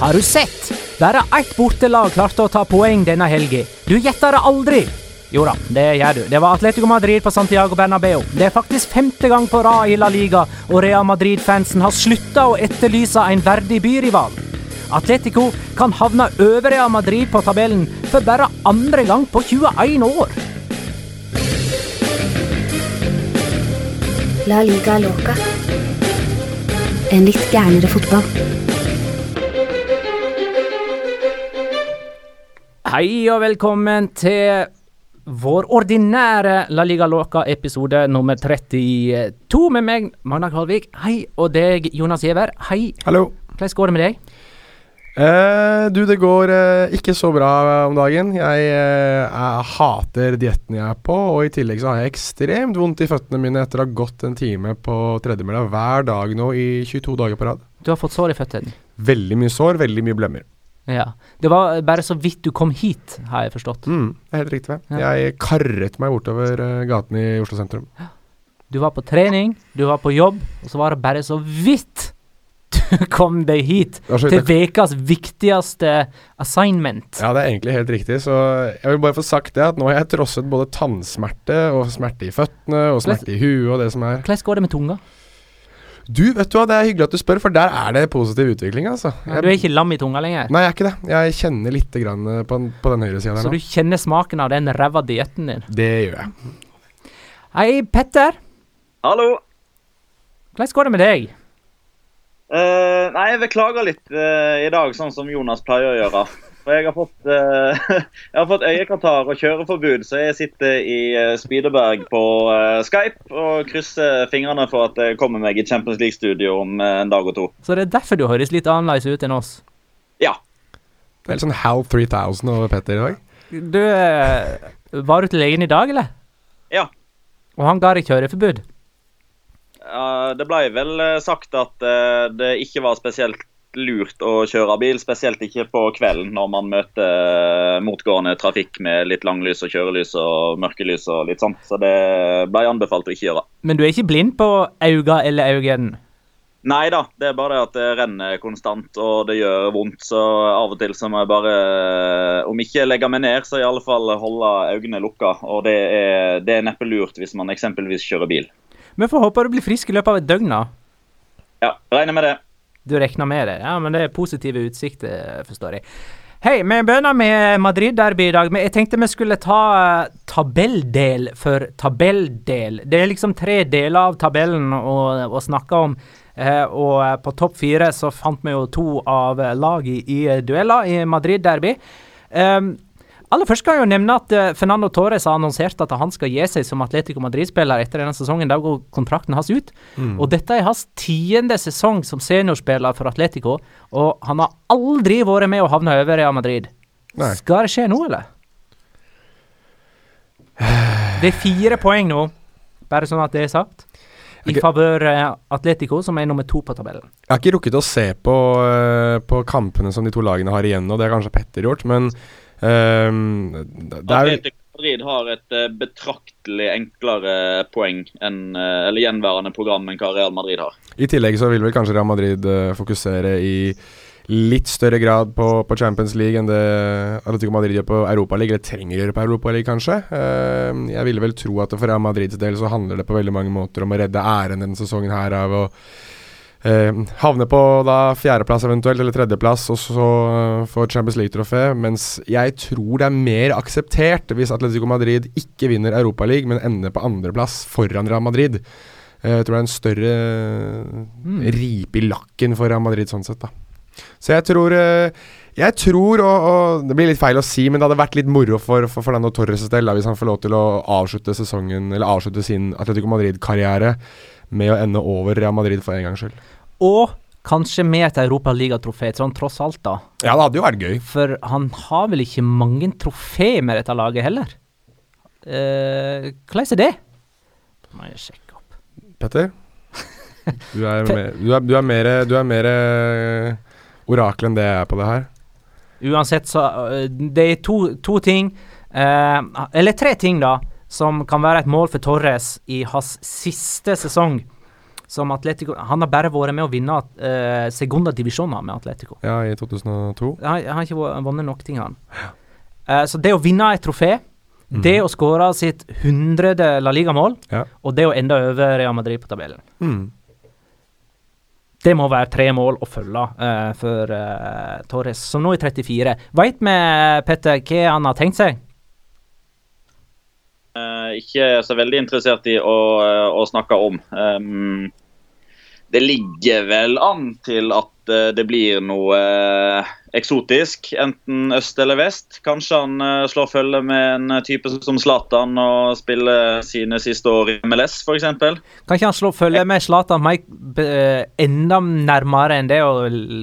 Har du sett? Bare ett bortelag klarte å ta poeng denne helga. Du gjetter det aldri! Jo da, det gjør du. Det var Atletico Madrid på Santiago Bernabeu. Det er faktisk femte gang på rad i La Liga, og Real Madrid-fansen har slutta å etterlyse en verdig byrival. Atletico kan havne over Real Madrid på tabellen for bare andre gang på 21 år. La liga loca. En litt gærnere fotball. Hei og velkommen til vår ordinære La Liga Loca-episode nummer 32 med meg, Magna Kvalvik. Hei, og deg, Jonas Giæver. Hei. Hallo. Hvordan går det med deg? Eh, du, det går eh, ikke så bra om dagen. Jeg, eh, jeg hater dietten jeg er på, og i tillegg så har jeg ekstremt vondt i føttene mine etter å ha gått en time på tredjemølla hver dag nå i 22 dager på rad. Du har fått sår i føttene. Veldig mye sår, veldig mye blemmer. Ja. Det var bare så vidt du kom hit, har jeg forstått. Mm, det er helt riktig. Ja. Jeg karret meg bortover eh, gaten i Oslo sentrum. Du var på trening, du var på jobb, og så var det bare så vidt du kom deg hit til ukas viktigste assignment. Ja, det er egentlig helt riktig. Så jeg vil bare få sagt det at nå har jeg trosset både tannsmerte og smerte i føttene og smerte i huet og det som er. Hvordan går det med tunga? Du, vet du hva, det er hyggelig at du spør, for der er det positiv utvikling, altså. Jeg, du er ikke lam i tunga lenger? Nei, jeg er ikke det. Jeg kjenner litt grann eh, på, på den høyre sida der Så du kjenner smaken av den ræva dietten din? Det gjør jeg. Hei, Petter. Hallo. Hvordan går det med deg? Uh, nei, jeg beklager litt uh, i dag, sånn som Jonas pleier å gjøre. For jeg har fått, uh, jeg har fått øyekatarr og kjøreforbud, så jeg sitter i eh, Spydeberg på eh, Skype og krysser fingrene for at jeg kommer meg i Champions League-studio om en dag og to. Så det er derfor du høres litt annerledes ut enn oss? Ja. Det er litt sånn Hal 3000 over Petter i dag. Du, var du til legen i dag, eller? Ja. Og han ga deg kjøreforbud? Uh, det ble vel sagt at uh, det ikke var spesielt lurt å kjøre bil, spesielt ikke på kvelden når man møter eh, motgående trafikk med litt langlys og kjørelys og mørkelys og litt sånn. Så det ble anbefalt å ikke gjøre. Men du er ikke blind på auga eller augen? Nei da, det er bare det at det renner konstant og det gjør vondt. Så av og til så må jeg bare, eh, om ikke legge meg ned, så i alle fall holde øynene lukka. Og det er, det er neppe lurt hvis man eksempelvis kjører bil. Vi får håpe du blir frisk i løpet av et døgn, da. Ja, regner med det. Du regner med det? Ja, men det er positive utsikter, forstår jeg. Hei, vi begynner med Madrid-derby i dag, men jeg tenkte vi skulle ta uh, tabelldel for tabelldel. Det er liksom tre deler av tabellen å, å snakke om. Eh, og uh, på topp fire så fant vi jo to av lagene i, i dueller i Madrid-derby. Um, Aller først kan jeg jo nevne at uh, Fernando Torres har annonsert at han skal gi seg som Atletico Madrid-spiller etter denne sesongen. Da går kontrakten hans ut. Mm. Og dette er hans tiende sesong som seniorspiller for Atletico, og han har aldri vært med å havne over Real Madrid. Nei. Skal det skje nå, eller? Det er fire poeng nå, bare sånn at det er sagt. I favør uh, Atletico, som er nummer to på tabellen. Jeg har ikke rukket å se på, uh, på kampene som de to lagene har igjen, og det har kanskje Petter gjort, men Um, Atletico Madrid har et uh, betraktelig enklere poeng enn uh, eller gjenværende program enn hva Real Madrid har. I tillegg så vil vel kanskje Real Madrid uh, fokusere i litt større grad på, på, Champions League enn det Atletico Madrid gjør på Europaligaen, eller trenger å gjøre på Europaligaen, kanskje. Uh, jeg ville vel tro at for Real Madrids del så handler det på veldig mange måter om å redde æren denne sesongen her av å Eh, havner på da fjerdeplass eventuelt, eller tredjeplass, og så uh, få Champions League-trofé. Mens jeg tror det er mer akseptert hvis Atletico Madrid ikke vinner Europaligaen, men ender på andreplass foran Real Madrid. Uh, jeg tror det er en større mm. ripe i lakken for Real Madrid sånn sett, da. Så jeg tror uh, Jeg tror, og, og, det blir litt feil å si, men det hadde vært litt moro for, for Fernando Torres del hvis han får lov til å avslutte sesongen, eller avslutte sin Atletico Madrid-karriere med å ende over Real Madrid for en gangs skyld. Og kanskje med et europaligatrofé, sånn tross alt, da. Ja, det hadde jo vært gøy. For han har vel ikke mange trofé med dette laget heller? Uh, hvordan er det? Må jeg sjekke opp. Petter? Du er, mer, du er, du er mer, du er mer uh, orakel enn det jeg er på det her. Uansett, så uh, Det er to, to ting, eller tre ting, da, som kan være et mål for Torres i hans siste sesong som Atletico Han har bare vært med å vinne uh, segunda divisjoner med Atletico. Ja, i 2002. Han, han har ikke vunnet nok ting, han. Uh, så det å vinne et trofé, mm. det å skåre sitt hundrede La Liga-mål, ja. og det å ende over Real Madrid på tabellen mm. Det må være tre mål å følge uh, for Torres, som nå er 34. Veit vi, Petter, hva han har tenkt seg? Ikke så veldig interessert i å, å snakke om. Um, det ligger vel an til at uh, det blir noe eksotisk, enten øst eller vest. Kanskje han slår følge med en type som Zlatan og spiller sine siste år i MLS, f.eks. Kan ikke han slå følge med Zlatan enda nærmere enn det å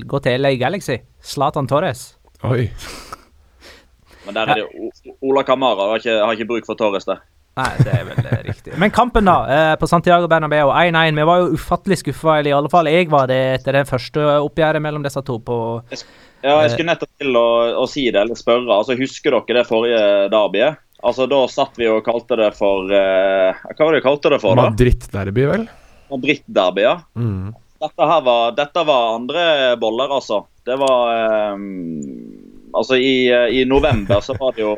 gå til LA Galaxy? Zlatan Torres. Oi. Men der er det Ola Kamara har ikke, har ikke bruk for Torres der. Nei, det er vel eh, riktig. Men kampen, da. Eh, på Santiago Bernabeu 1-1. Vi var jo ufattelig skuffa, eller i alle fall jeg var det etter det første oppgjøret mellom disse to på Ja, jeg skulle nettopp til å, å, si det, eller spørre. Altså, Husker dere det forrige derbyet? Altså, Da satt vi og kalte det for uh, Hva var det vi kalte det for? da? Madrid-derby, vel? Madrid-derby, ja. Mm. Dette, her var, dette var andre boller, altså. Det var um, Altså, i, i november så var det jo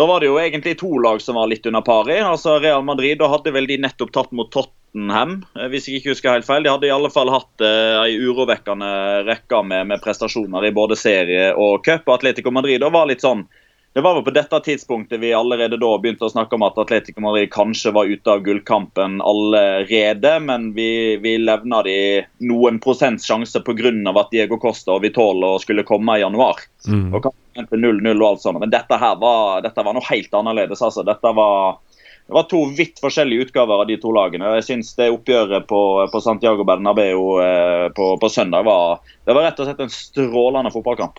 da var det jo egentlig to lag som var litt under pari. Altså Real Madrid da hadde vel de nettopp tatt mot Tottenham, eh, hvis jeg ikke husker helt feil. De hadde i alle fall hatt uh, ei urovekkende rekke med, med, prestasjoner i både serie og cup. Atletico Madrid da var litt sånn det var vel på dette tidspunktet vi allerede da begynte å snakke om at Atletico Madrid kanskje var ute av gullkampen allerede, men vi, vi levna de noen prosents sjanse pga. at Diego Costa og Vitolo skulle komme i januar. Mm. Og 0-0 og alt sånt. Men dette her var, dette var noe helt annerledes. altså. Dette var, det var to vidt forskjellige utgaver av de to lagene. Jeg synes det oppgjøret på, på Santiago Bernabeu eh, på, på søndag var, det var rett og slett en strålende fotballkamp.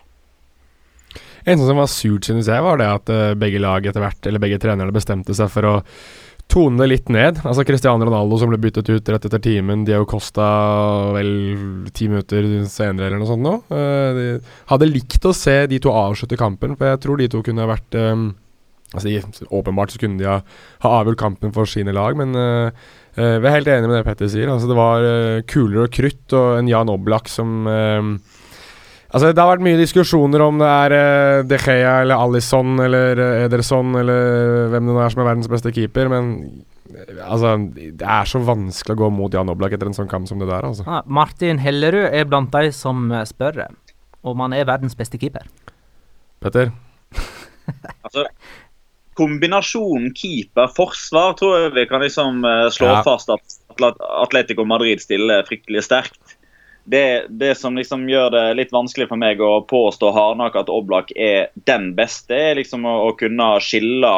En som var surt, synes jeg, var det at uh, begge lag etter hvert, eller begge trenerne bestemte seg for å tone det litt ned. Altså Cristiano Ronaldo som ble byttet ut rett etter timen. Diego Costa vel ti minutter senere eller noe sånt nå. Uh, hadde likt å se de to avslutte kampen, for jeg tror de to kunne vært um, Altså de, Åpenbart så kunne de ha, ha avgjort kampen for sine lag, men uh, uh, vi er helt enige med det Petter sier. Altså Det var kuler og krutt og en Jan Oblak som Altså, det har vært mye diskusjoner om det er uh, De Gea eller Alison eller uh, Ederson eller hvem det nå er som er verdens beste keeper, men altså, det er så vanskelig å gå mot Jan Oblak etter en sånn kamp som det der. Altså. Ah, Martin Hellerud er blant de som spør om han er verdens beste keeper. Petter? Altså, kombinasjonen keeper-forsvar tror jeg vi kan liksom eh, slå Ja. fast at Atletico Madrid stiller fryktelig sterkt. Det, det som liksom gjør det litt vanskelig for meg å påstå hardnakka at Oblak er den beste, er liksom å, å kunne skille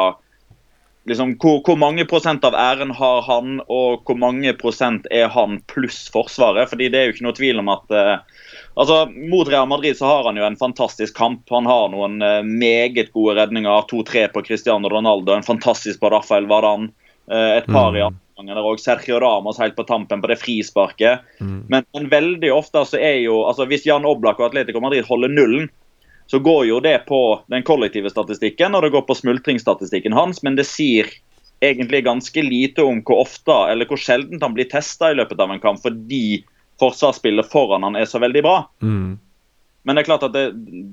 liksom, hvor, hvor mange prosent av æren har han, og hvor mange prosent er han pluss Forsvaret. fordi det er jo ikke noe tvil om at eh, altså, Mot Real Madrid så har han jo en fantastisk kamp. Han har noen eh, meget gode redninger. 2-3 på Cristiano Ronaldo, en fantastisk på Rafael Varan. eh, et par i andre ganger der òg. Sergio Ramos helt på tampen på det frisparket. Men, men veldig ofte så er jo altså Hvis Jan Oblak og Atletico Madrid holder nullen, så går jo det på den kollektive statistikken og det går på smultringsstatistikken hans, men det sier egentlig ganske lite om hvor ofte eller hvor sjeldent han blir testa i løpet av en kamp fordi forsvarsspillet foran han er så veldig bra. Mm. Men det er klart at det,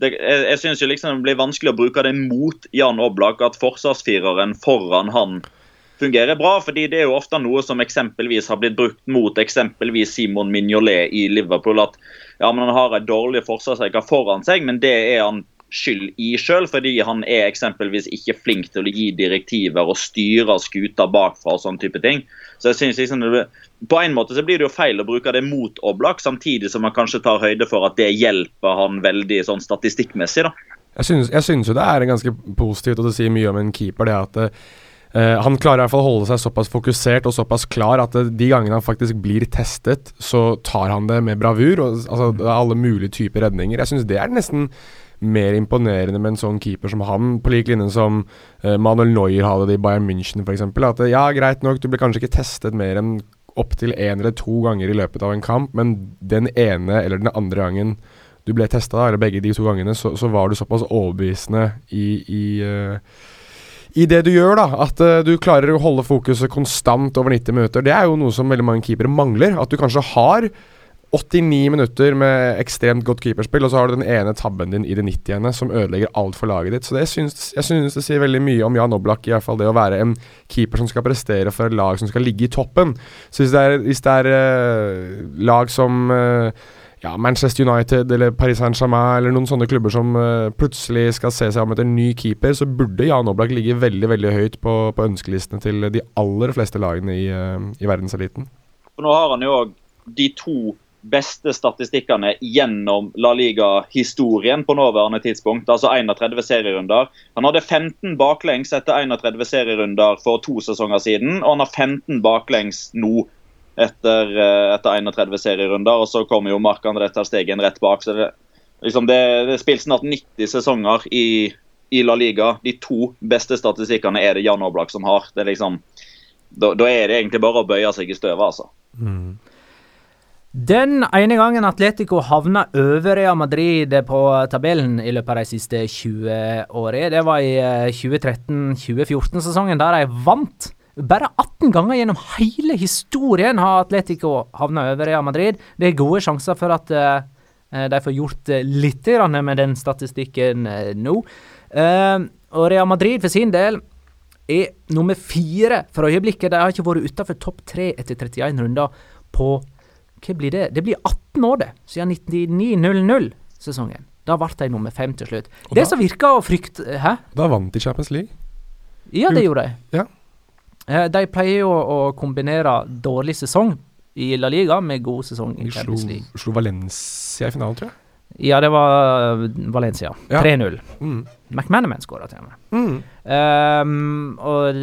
det, jeg, jeg jo liksom det blir vanskelig å bruke det mot Jan Oblak at forsvarsfireren foran han fungerer bra. fordi det er jo ofte noe som eksempelvis har blitt brukt mot eksempelvis Simon Mignolet i Liverpool. At ja, men han har en dårlig forsvarsrekke foran seg, men det er han skyld i sjøl, fordi han er eksempelvis ikke flink til å gi direktiver og styre skuta bakfra og sånn type ting. Så jeg synes liksom På en måte så blir det jo feil å bruke det mot Oblak, samtidig som man kanskje tar høyde for at det hjelper han veldig sånn statistikkmessig. da. Jeg synes, jeg synes jo det er ganske positivt, og det sier mye om en keeper, det at eh, han klarer i hvert fall å holde seg såpass fokusert og såpass klar at eh, de gangene han faktisk blir testet, så tar han det med bravur. Og, altså, det er alle mulige typer redninger. Jeg synes det er nesten mer imponerende med en sånn keeper som han, på lik linje som uh, Manuel Neuer hadde det i Bayern München f.eks. At eh, ja, greit nok, du blir kanskje ikke testet mer enn opptil én eller to ganger i løpet av en kamp, men den ene eller den andre gangen du ble testa, eller begge de to gangene, så, så var du såpass overbevisende i, i, eh, i det du gjør, da. At uh, du klarer å holde fokuset konstant over 90 minutter. Det er jo noe som veldig mange keepere mangler. At du kanskje har 89 minutter med ekstremt godt keeperspill, og så har du den ene tabben din i det 90. som ødelegger alt for laget ditt. Så det syns, jeg synes det sier veldig mye om Jan Oblak, i hvert fall det å være en keeper som skal prestere for et lag som skal ligge i toppen. Så hvis det er, hvis det er uh, lag som eh, ja, Manchester United eller Paris Saint-Germain eller noen sånne klubber som uh, plutselig skal se seg om etter ny keeper, så burde Jan Oblak ligge veldig veldig høyt på, på ønskelistene til de aller fleste lagene i, uh, i verdenseliten. Nå har han jo òg de to beste statistikkene gjennom La Liga-historien på nåværende tidspunkt. Altså 31 serierunder. Han hadde 15 baklengs etter 31 serierunder for to sesonger siden, og han har 15 baklengs nå etter, eh, etter 31 serierunder. Og så kommer jo Mark-André Ter Stegen rett bak. så det, liksom det, det spilles snart 90 sesonger i, i La Liga. De to beste statistikkene er det Jan Oblak som har. Det er liksom, da, da er det egentlig bare å bøye seg i støvet, altså. Den ene gangen Atletico havna over Real Madrid på tabellen i løpet av de siste 20 årene, det var i eh, 2013-2014-sesongen, der de vant. Bare 18 ganger gjennom hele historien har Atletico havna over Real Madrid. Det er gode sjanser for at uh, de får gjort eh, litt med den statistikken uh, nå. Uh, og Real Madrid for sin del er nummer fire for øyeblikket. De har ikke vært utafor topp tre etter 31 runder på Hva blir det? Det blir 18 år, det. Siden 99-00-sesongen. Da ble de nummer fem til slutt. Og det da- som virka å frykte Hæ? Da vant de Champions League. Ja, det gjorde de. Ja. Eh, De pleier jo å kombinere dårlig sesong i La Liga med god sesong i Champions League. slo Valencia i finalen, tror jeg. Ja, det var Valencia. Ja. 3-0. Mm. McManaman skåra til og med. Mm. Um, og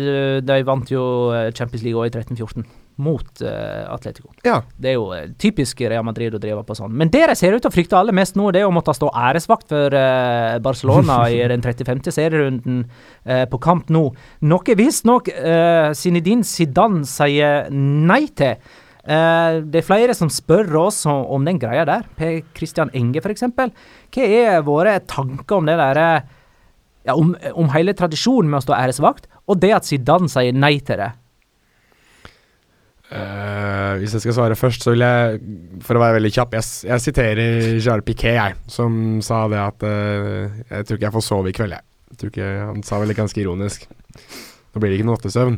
de- vant jo eh, Champions League også i 13-14 mot uh, Atletico. Ja. Det er jo eh, typisk Real Madrid å drive på sånn. Men det de ser ut til å frykte aller mest nå, det er å måtte stå æresvakt for uh, Barcelona i den 35. serierunden uh, på kamp nå. Noe visstnok uh, Zinedine Zidane sier nei til. Det er flere som spør oss om, om den greia der. Per Christian Enge, f.eks. Hva er våre tanker om det der eh, ja, om, om hele tradisjonen med å stå æresvakt, og det at Zidane sier nei til det? Eh, hvis jeg skal svare først, så vil jeg, for å være veldig kjapp Jeg, jeg siterer Jarl Piquet, jeg, som sa det at uh, Jeg tror ikke jeg får sove i kveld, jeg. jeg tror ikke, han sa vel det ganske ironisk. Nå blir det ikke noe nattesøvn.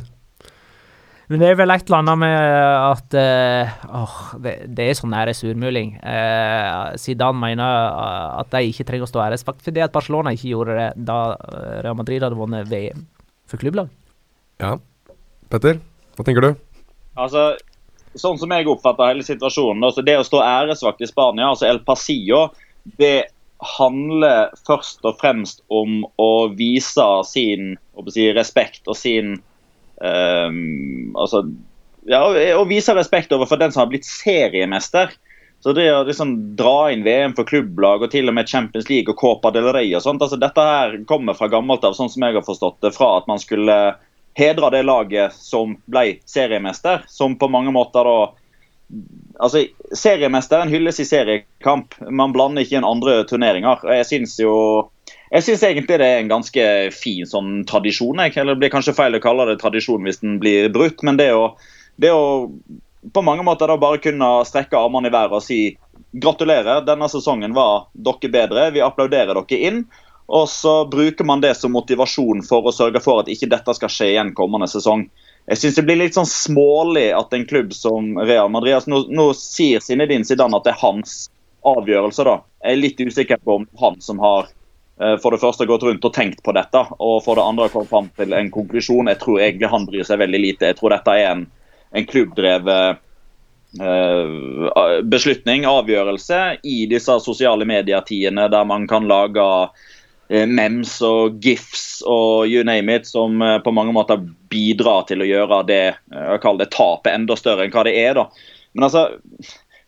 Men det er vel et eller annet med at uh, åh, det, det, er sånn æressurmuling. Uh, Zidane mener at de ikke trenger å stå æresvakt fordi at Barcelona ikke gjorde det da Real Madrid hadde vunnet VM for klubblag. Ja. Petter, hva tenker du? Altså, sånn som jeg oppfatter hele situasjonen, altså det å stå æresvakt i Spania, altså El Pasillo, det handler først og fremst om å vise sin si, respekt og sin um, altså, ja, Å vise respekt overfor den som har blitt seriemester. Så det å liksom dra inn VM for klubblag og til og med Champions League og Copa del Rey og sånt, altså dette her kommer fra gammelt av, sånn som jeg har forstått det, fra at man skulle hedre det laget som ble seriemester, som på mange måter da Altså, Seriemesteren hylles i seriekamp. Man blander ikke inn andre turneringer. Jeg syns jo jeg syns egentlig det er en ganske fin sånn tradisjon. Eller Det blir kanskje feil å kalle det tradisjon hvis den blir brutt, men det å, det å på mange måter da bare kunne strekke armene i været og si gratulerer, denne sesongen var dere bedre, vi applauderer dere inn. Og så bruker man det som motivasjon for å sørge for at ikke dette skal skje igjen kommende sesong. Jeg syns det blir litt sånn smålig at en klubb som Real Madrid altså nå, nå sier Zinedine Zidane at det er hans avgjørelse. da. Jeg er litt usikker på om han som har eh, for det første gått rundt og tenkt på dette, og for det andre kommet fram til en konklusjon. Jeg tror egentlig han bryr seg veldig lite. Jeg tror dette er en, en klubbdrevet uh, beslutning, avgjørelse, i disse sosiale medier-tidene der man kan lage Eh, mems og gifs og you name it, som eh, på mange måter bidrar til å gjøre det eh, det tapet enda større enn hva det er. da. Men altså,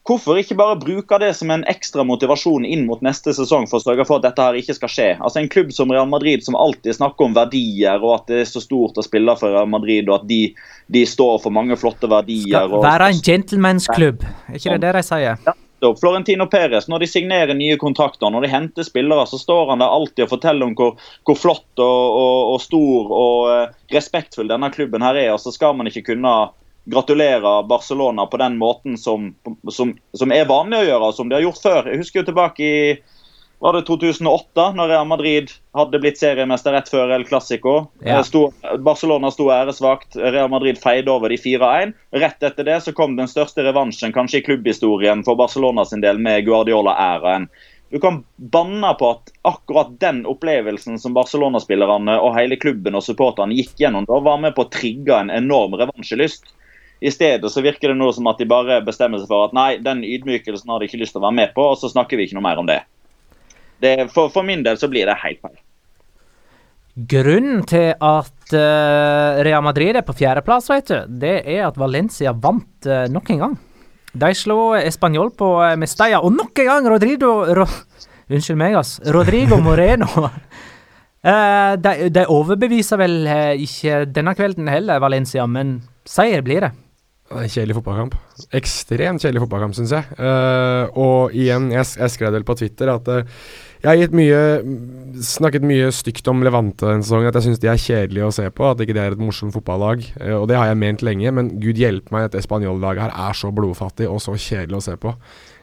Hvorfor ikke bare bruke det som en ekstra motivasjon inn mot neste sesong for å sørge for at dette her ikke skal skje? Altså En klubb som Real Madrid som alltid snakker om verdier og at det er så stort å spille for Real Madrid og at de, de står for mange flotte verdier. Skal være en gentlemansklubb, er ikke det det de sier? Ja opp. Florentino Perez, når de signerer nye kontrakter, når de henter spillere, så står han der alltid og forteller om hvor, hvor flott og, og, og, stor og uh, respektfull denne klubben her er. Og så skal man ikke kunne gratulere Barcelona på den måten som, som, som er vanlig å gjøre, som de har gjort før. Jeg husker jo tilbake i var det 2008, når Real Madrid hadde blitt seriemester rett før El Clásico. Ja. Eh, Barcelona sto æresvakt, Real Madrid feide over de 4-1. Rett etter det så kom den største revansjen kanskje i klubbhistorien for Barcelona sin del med Guardiola-æraen. Du kan banne på at akkurat den opplevelsen som Barcelona-spillerne og hele klubben og supporterne gikk gjennom, da var med på å trigge en enorm revansjelyst. I stedet så virker det noe som at de bare bestemmer seg for at nei, den ydmykelsen har de ikke lyst til å være med på, og så snakker vi ikke noe mer om det. Det, for, for, min del så blir det helt feil. Grunnen til at uh, Real Madrid er på fjerdeplass, vet du, det er at Valencia vant uh, nok en gang. De slo Español på uh, Mestalla, og nok en gang Rodrigo Ro, Unnskyld meg, ass. Rodrigo Moreno. uh, de, de, overbeviser vel ikke denne kvelden heller, Valencia, men seier blir det. En kjedelig fotballkamp. Ekstremt kjedelig fotballkamp, syns jeg. og igjen, jeg, jeg skrev vel på Twitter at jeg har mye, snakket mye stygt om Levante denne sesongen. At jeg syns de er kjedelige å se på. At ikke det er et morsomt fotballag. Eh, og det har jeg ment lenge, men gud hjelpe meg at det spanjollaget her er så blodfattig og så kjedelig å se på.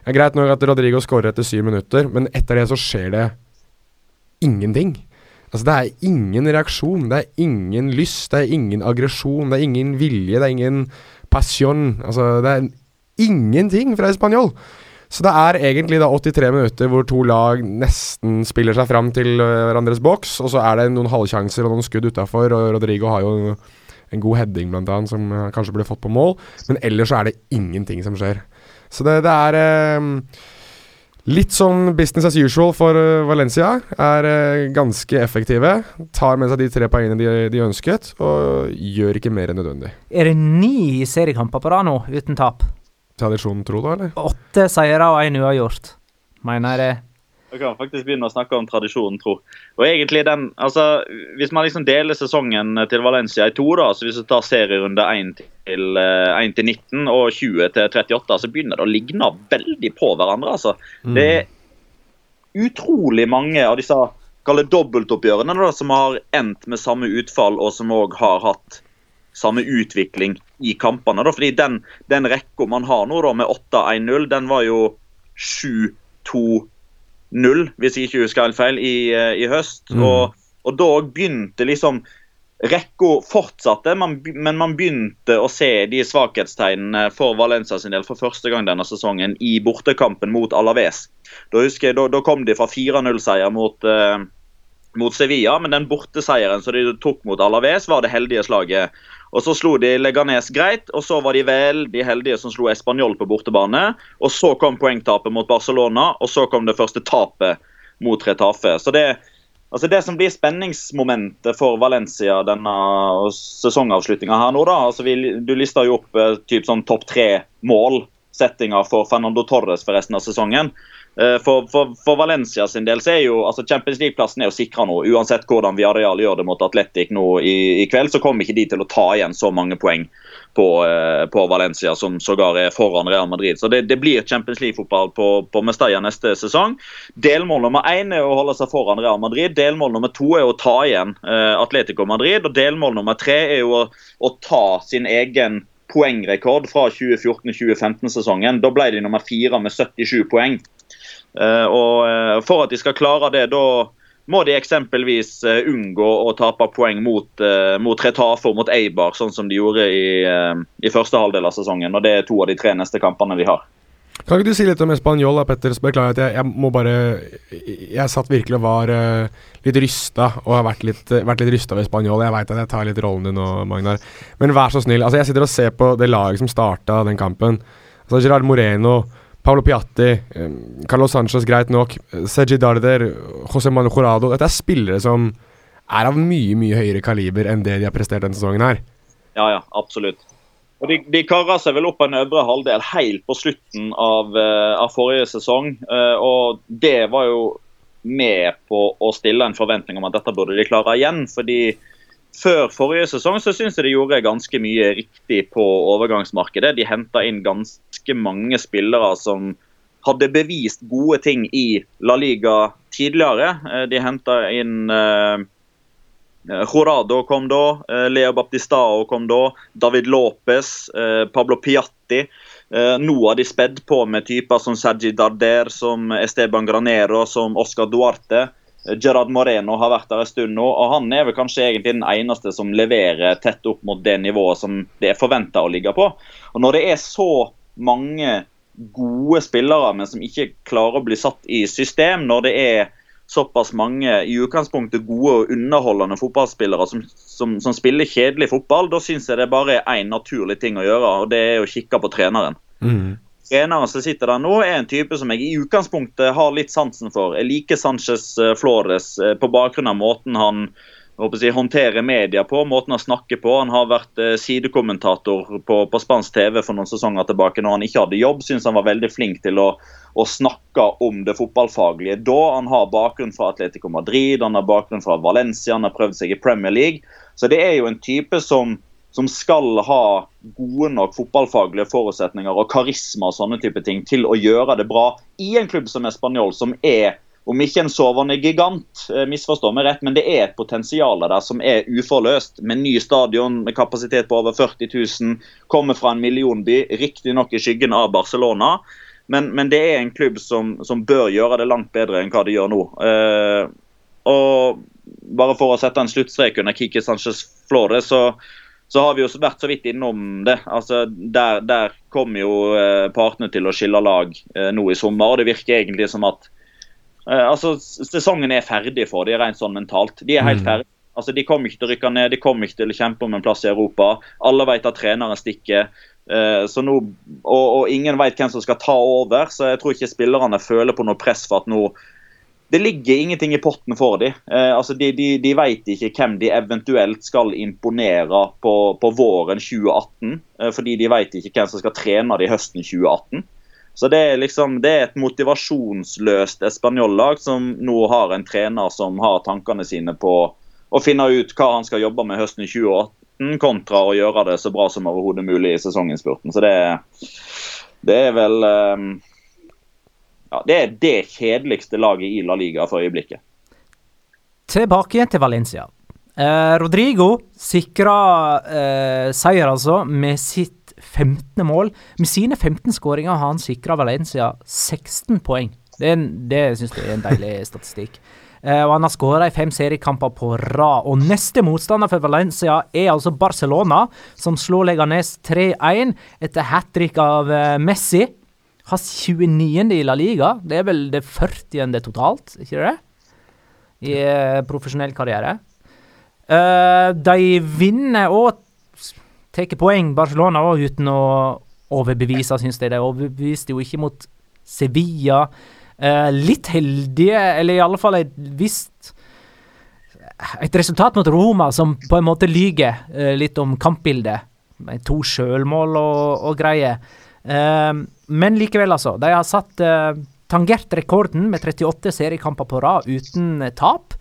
Det er greit nok at Rodrigo skårer etter syv minutter, men etter det så skjer det ingenting. Altså Det er ingen reaksjon, det er ingen lyst, det er ingen aggresjon, det er ingen vilje, det er ingen passion. Altså Det er ingenting fra Spanjol. Så det er egentlig da 83 minutter hvor to lag nesten spiller seg fram til uh, hverandres boks, og så er det noen halvsjanser og noen skudd utafor, og Rodrigo har jo en god heading blant annet som uh, kanskje ble fått på mål, men ellers så er det ingenting som skjer. Så det, det er eh, Litt sånn business as usual for Valencia. Er ganske effektive. Tar med seg de tre poengene de, de, ønsket, og gjør ikke mer enn nødvendig. Er det ni seriekamper på rad nå uten tap? Tradisjonen tro, da? eller? Åtte seire og én uavgjort, mener jeg. Vi kan faktisk begynne å snakke om tradisjonen tro. Og egentlig den, altså, Hvis man liksom deler sesongen til Valencia i to, da, så hvis du tar serierunde 1 til, 1 eh, til 19 og 20 til 38, så begynner det å ligne veldig på hverandre. altså. Mm. Det er utrolig mange av disse kalle dobbeltoppgjørene da, som har endt med samme utfall, og som òg har hatt samme utvikling i kampene. Da. Fordi den, den rekka man har nå da, med 8-1-0, den var jo 7-2-0, hvis jeg ikke husker helt feil, i, eh, i høst. Mm. Og, og, da begynte liksom rekka fortsatte, man, men man begynte å se de svakhetstegnene for Valencia sin del for første gang denne sesongen i bortekampen mot Alaves. Da husker jeg, da, da kom de fra 4-0-seier mot, eh, mot Sevilla, men den borteseieren som de tok mot Alaves, var det heldige slaget. Og Så slo de Leganes greit, og så var de veldig heldige som slo Español på bortebane. Og Så kom poengtapet mot Barcelona, og så kom det første tapet mot Retafe. Så det, altså det som blir spenningsmomentet for Valencia denne sesongavslutninga her nå, da altså vi, Du lista jo opp eh, typ sånn topp tre målsettinger for Fernando Torres for resten av sesongen. Eh, For, for, for Valencia sin del så er jo altså Champions League-plassen er jo sikra nå. Uansett hvordan Viareal gjør det mot Atletic nå i, i kveld, så kommer ikke de til å ta igjen så mange poeng på, eh, på Valencia, som sågar er foran Real Madrid. Så det, det blir Champions League-fotball på, på Mestalla neste sesong. Delmål nummer én er å holde seg foran Real Madrid. Delmål nummer to er å ta igjen eh, Atletico Madrid. Og delmål nummer tre er jo å, å ta sin egen poengrekord fra 2014-2015-sesongen. Da ble de nummer fire med 77 poeng. Eh, og eh, For at de skal klare det, da må de eksempelvis eh, unngå å tape poeng mot, uh, mot Retafe mot Eibar, sånn som de gjorde i, i første halvdel av sesongen. og Det er to av de tre neste kampene de har. Kan ikke du si litt om Español, Petter? Beklager at jeg, jeg må bare Jeg satt virkelig og var eh, litt rysta, og har vært litt, vært litt rysta ved Spanjol. Jeg veit at jeg tar litt rollen din nå, Magnar. Men vær så snill. Altså, jeg sitter og ser på det laget som starta den kampen. Altså, Gerard Moreno, Paulo Piatti, eh, Carlos Sanchez, greit nok. Sergi Darder, José Manu Jorado. Dette er spillere som er av mye, mye høyere kaliber enn det de har prestert denne sesongen her. Ja, ja, absolutt. Og De, de karra seg vel opp en øvre halvdel helt på slutten av, eh, av forrige sesong. eh, og det var jo med på å stille en forventning om at dette burde de klare igjen. fordi før forrige sesong så syns jeg de gjorde ganske mye riktig på overgangsmarkedet. De henta inn ganske mange spillere som hadde bevist gode ting i La Liga tidligere. Eh, De henta inn eh, Jorado kom da, eh, Leo Baptistao kom da, David Lopez, eh, Pablo Piatti. Eh, Nå har de spedd på med typer som Sergi Darder, som Esteban Granero, som Oscar Duarte. Eh, Gerard Moreno har vært der en stund nå, og han er vel kanskje egentlig den eneste som leverer tett opp mot det nivået som det er forventa å ligge på. Og Når det er så mange gode spillere, men som ikke klarer å bli satt i system, når det er såpass mange i utgangspunktet gode og underholdende fotballspillere som, som, som spiller kjedelig fotball, da syns jeg det bare er én naturlig ting å gjøre, og det er å kikke på treneren. Treneren som sitter der nå, er en type som jeg i utgangspunktet har litt sansen for. Jeg liker Sanchez eh, Flores eh, på bakgrunn av måten han jeg å håndterer media på, måten han snakker på. Han har vært eh, sidekommentator på, på spansk TV for noen sesonger tilbake når han ikke hadde jobb. Syns han var veldig flink til å, å snakke om det fotballfaglige da. Han har bakgrunn fra Atletico Madrid, han har bakgrunn fra Valencia, han har prøvd seg i Premier League. Så det er jo en type som, som skal ha gode nok fotballfaglige forutsetninger og karisma og sånne type ting til å gjøre det bra i en klubb som Español, som er om ikke en sovende gigant, misforstår misforstå meg rett, men det er et potensial der som er uforløst. Med ny stadion med kapasitet på over 40 000, kommer fra en millionby, riktignok i skyggen av Barcelona. Men, men det er en klubb som, som, bør gjøre det langt bedre enn hva de gjør nå. Eh, og bare for å sette en sluttstrek under Kiki Sanchez Flore, så, så har vi jo vært så vidt innom det. Altså, der, der kommer jo eh, partene til å skille lag eh, nå i sommer. og Det virker egentlig som at Eh, altså, Sesongen er ferdig for dem rent sånn mentalt. De er helt ferdige. Altså, De kommer ikke til å rykke ned, de kommer ikke til å kjempe om en plass i Europa. Alle vet at treneren stikker. Eh, så nå, og, og ingen vet hvem som skal ta over, så jeg tror ikke spillerne føler på noe press for at nå Det ligger ingenting i potten for dem. Eh, altså, de, de, de vet ikke hvem de eventuelt skal imponere på, på våren 2018. Eh, fordi de vet ikke hvem som skal trene dem høsten 2018. Så det er liksom, det er et motivasjonsløst Español-lag som nå har en trener som har tankene sine på å finne ut hva han skal jobbe med høsten 2018, kontra å gjøre det så bra som overhodet mulig i sesonginnspurten. Så det, det er vel um, ja, Det er det kjedeligste laget i La Liga for øyeblikket. Tilbake igjen til Valencia. Eh, Rodrigo sikra eh, seier, altså, med sitt 15. mål. Med sine 15 skåringer har han sikra Valencia 16 poeng. Det, en- det syns jeg er en deilig statistikk. Uh, og han har skåra i fem seriekamper på rad. Og neste motstander for Valencia er altså Barcelona, som slår Leganes 3-1 etter hat trick av uh, Messi. Hans 29. i La Liga. Det er vel det 40. totalt, ikke det? I uh, profesjonell karriere. De vinner og tar poeng, Barcelona, òg uten å overbevise, syns jeg. De overbeviste jo ikke mot Sevilla. Eh, litt heldige, eller i alle fall et visst Et resultat mot Roma som på en måte lyger eh, litt om kampbildet. Med to sjølmål og, og greier. Eh, men likevel, altså. De har satt eh, tangert rekorden med 38 seriekamper på rad uten tap.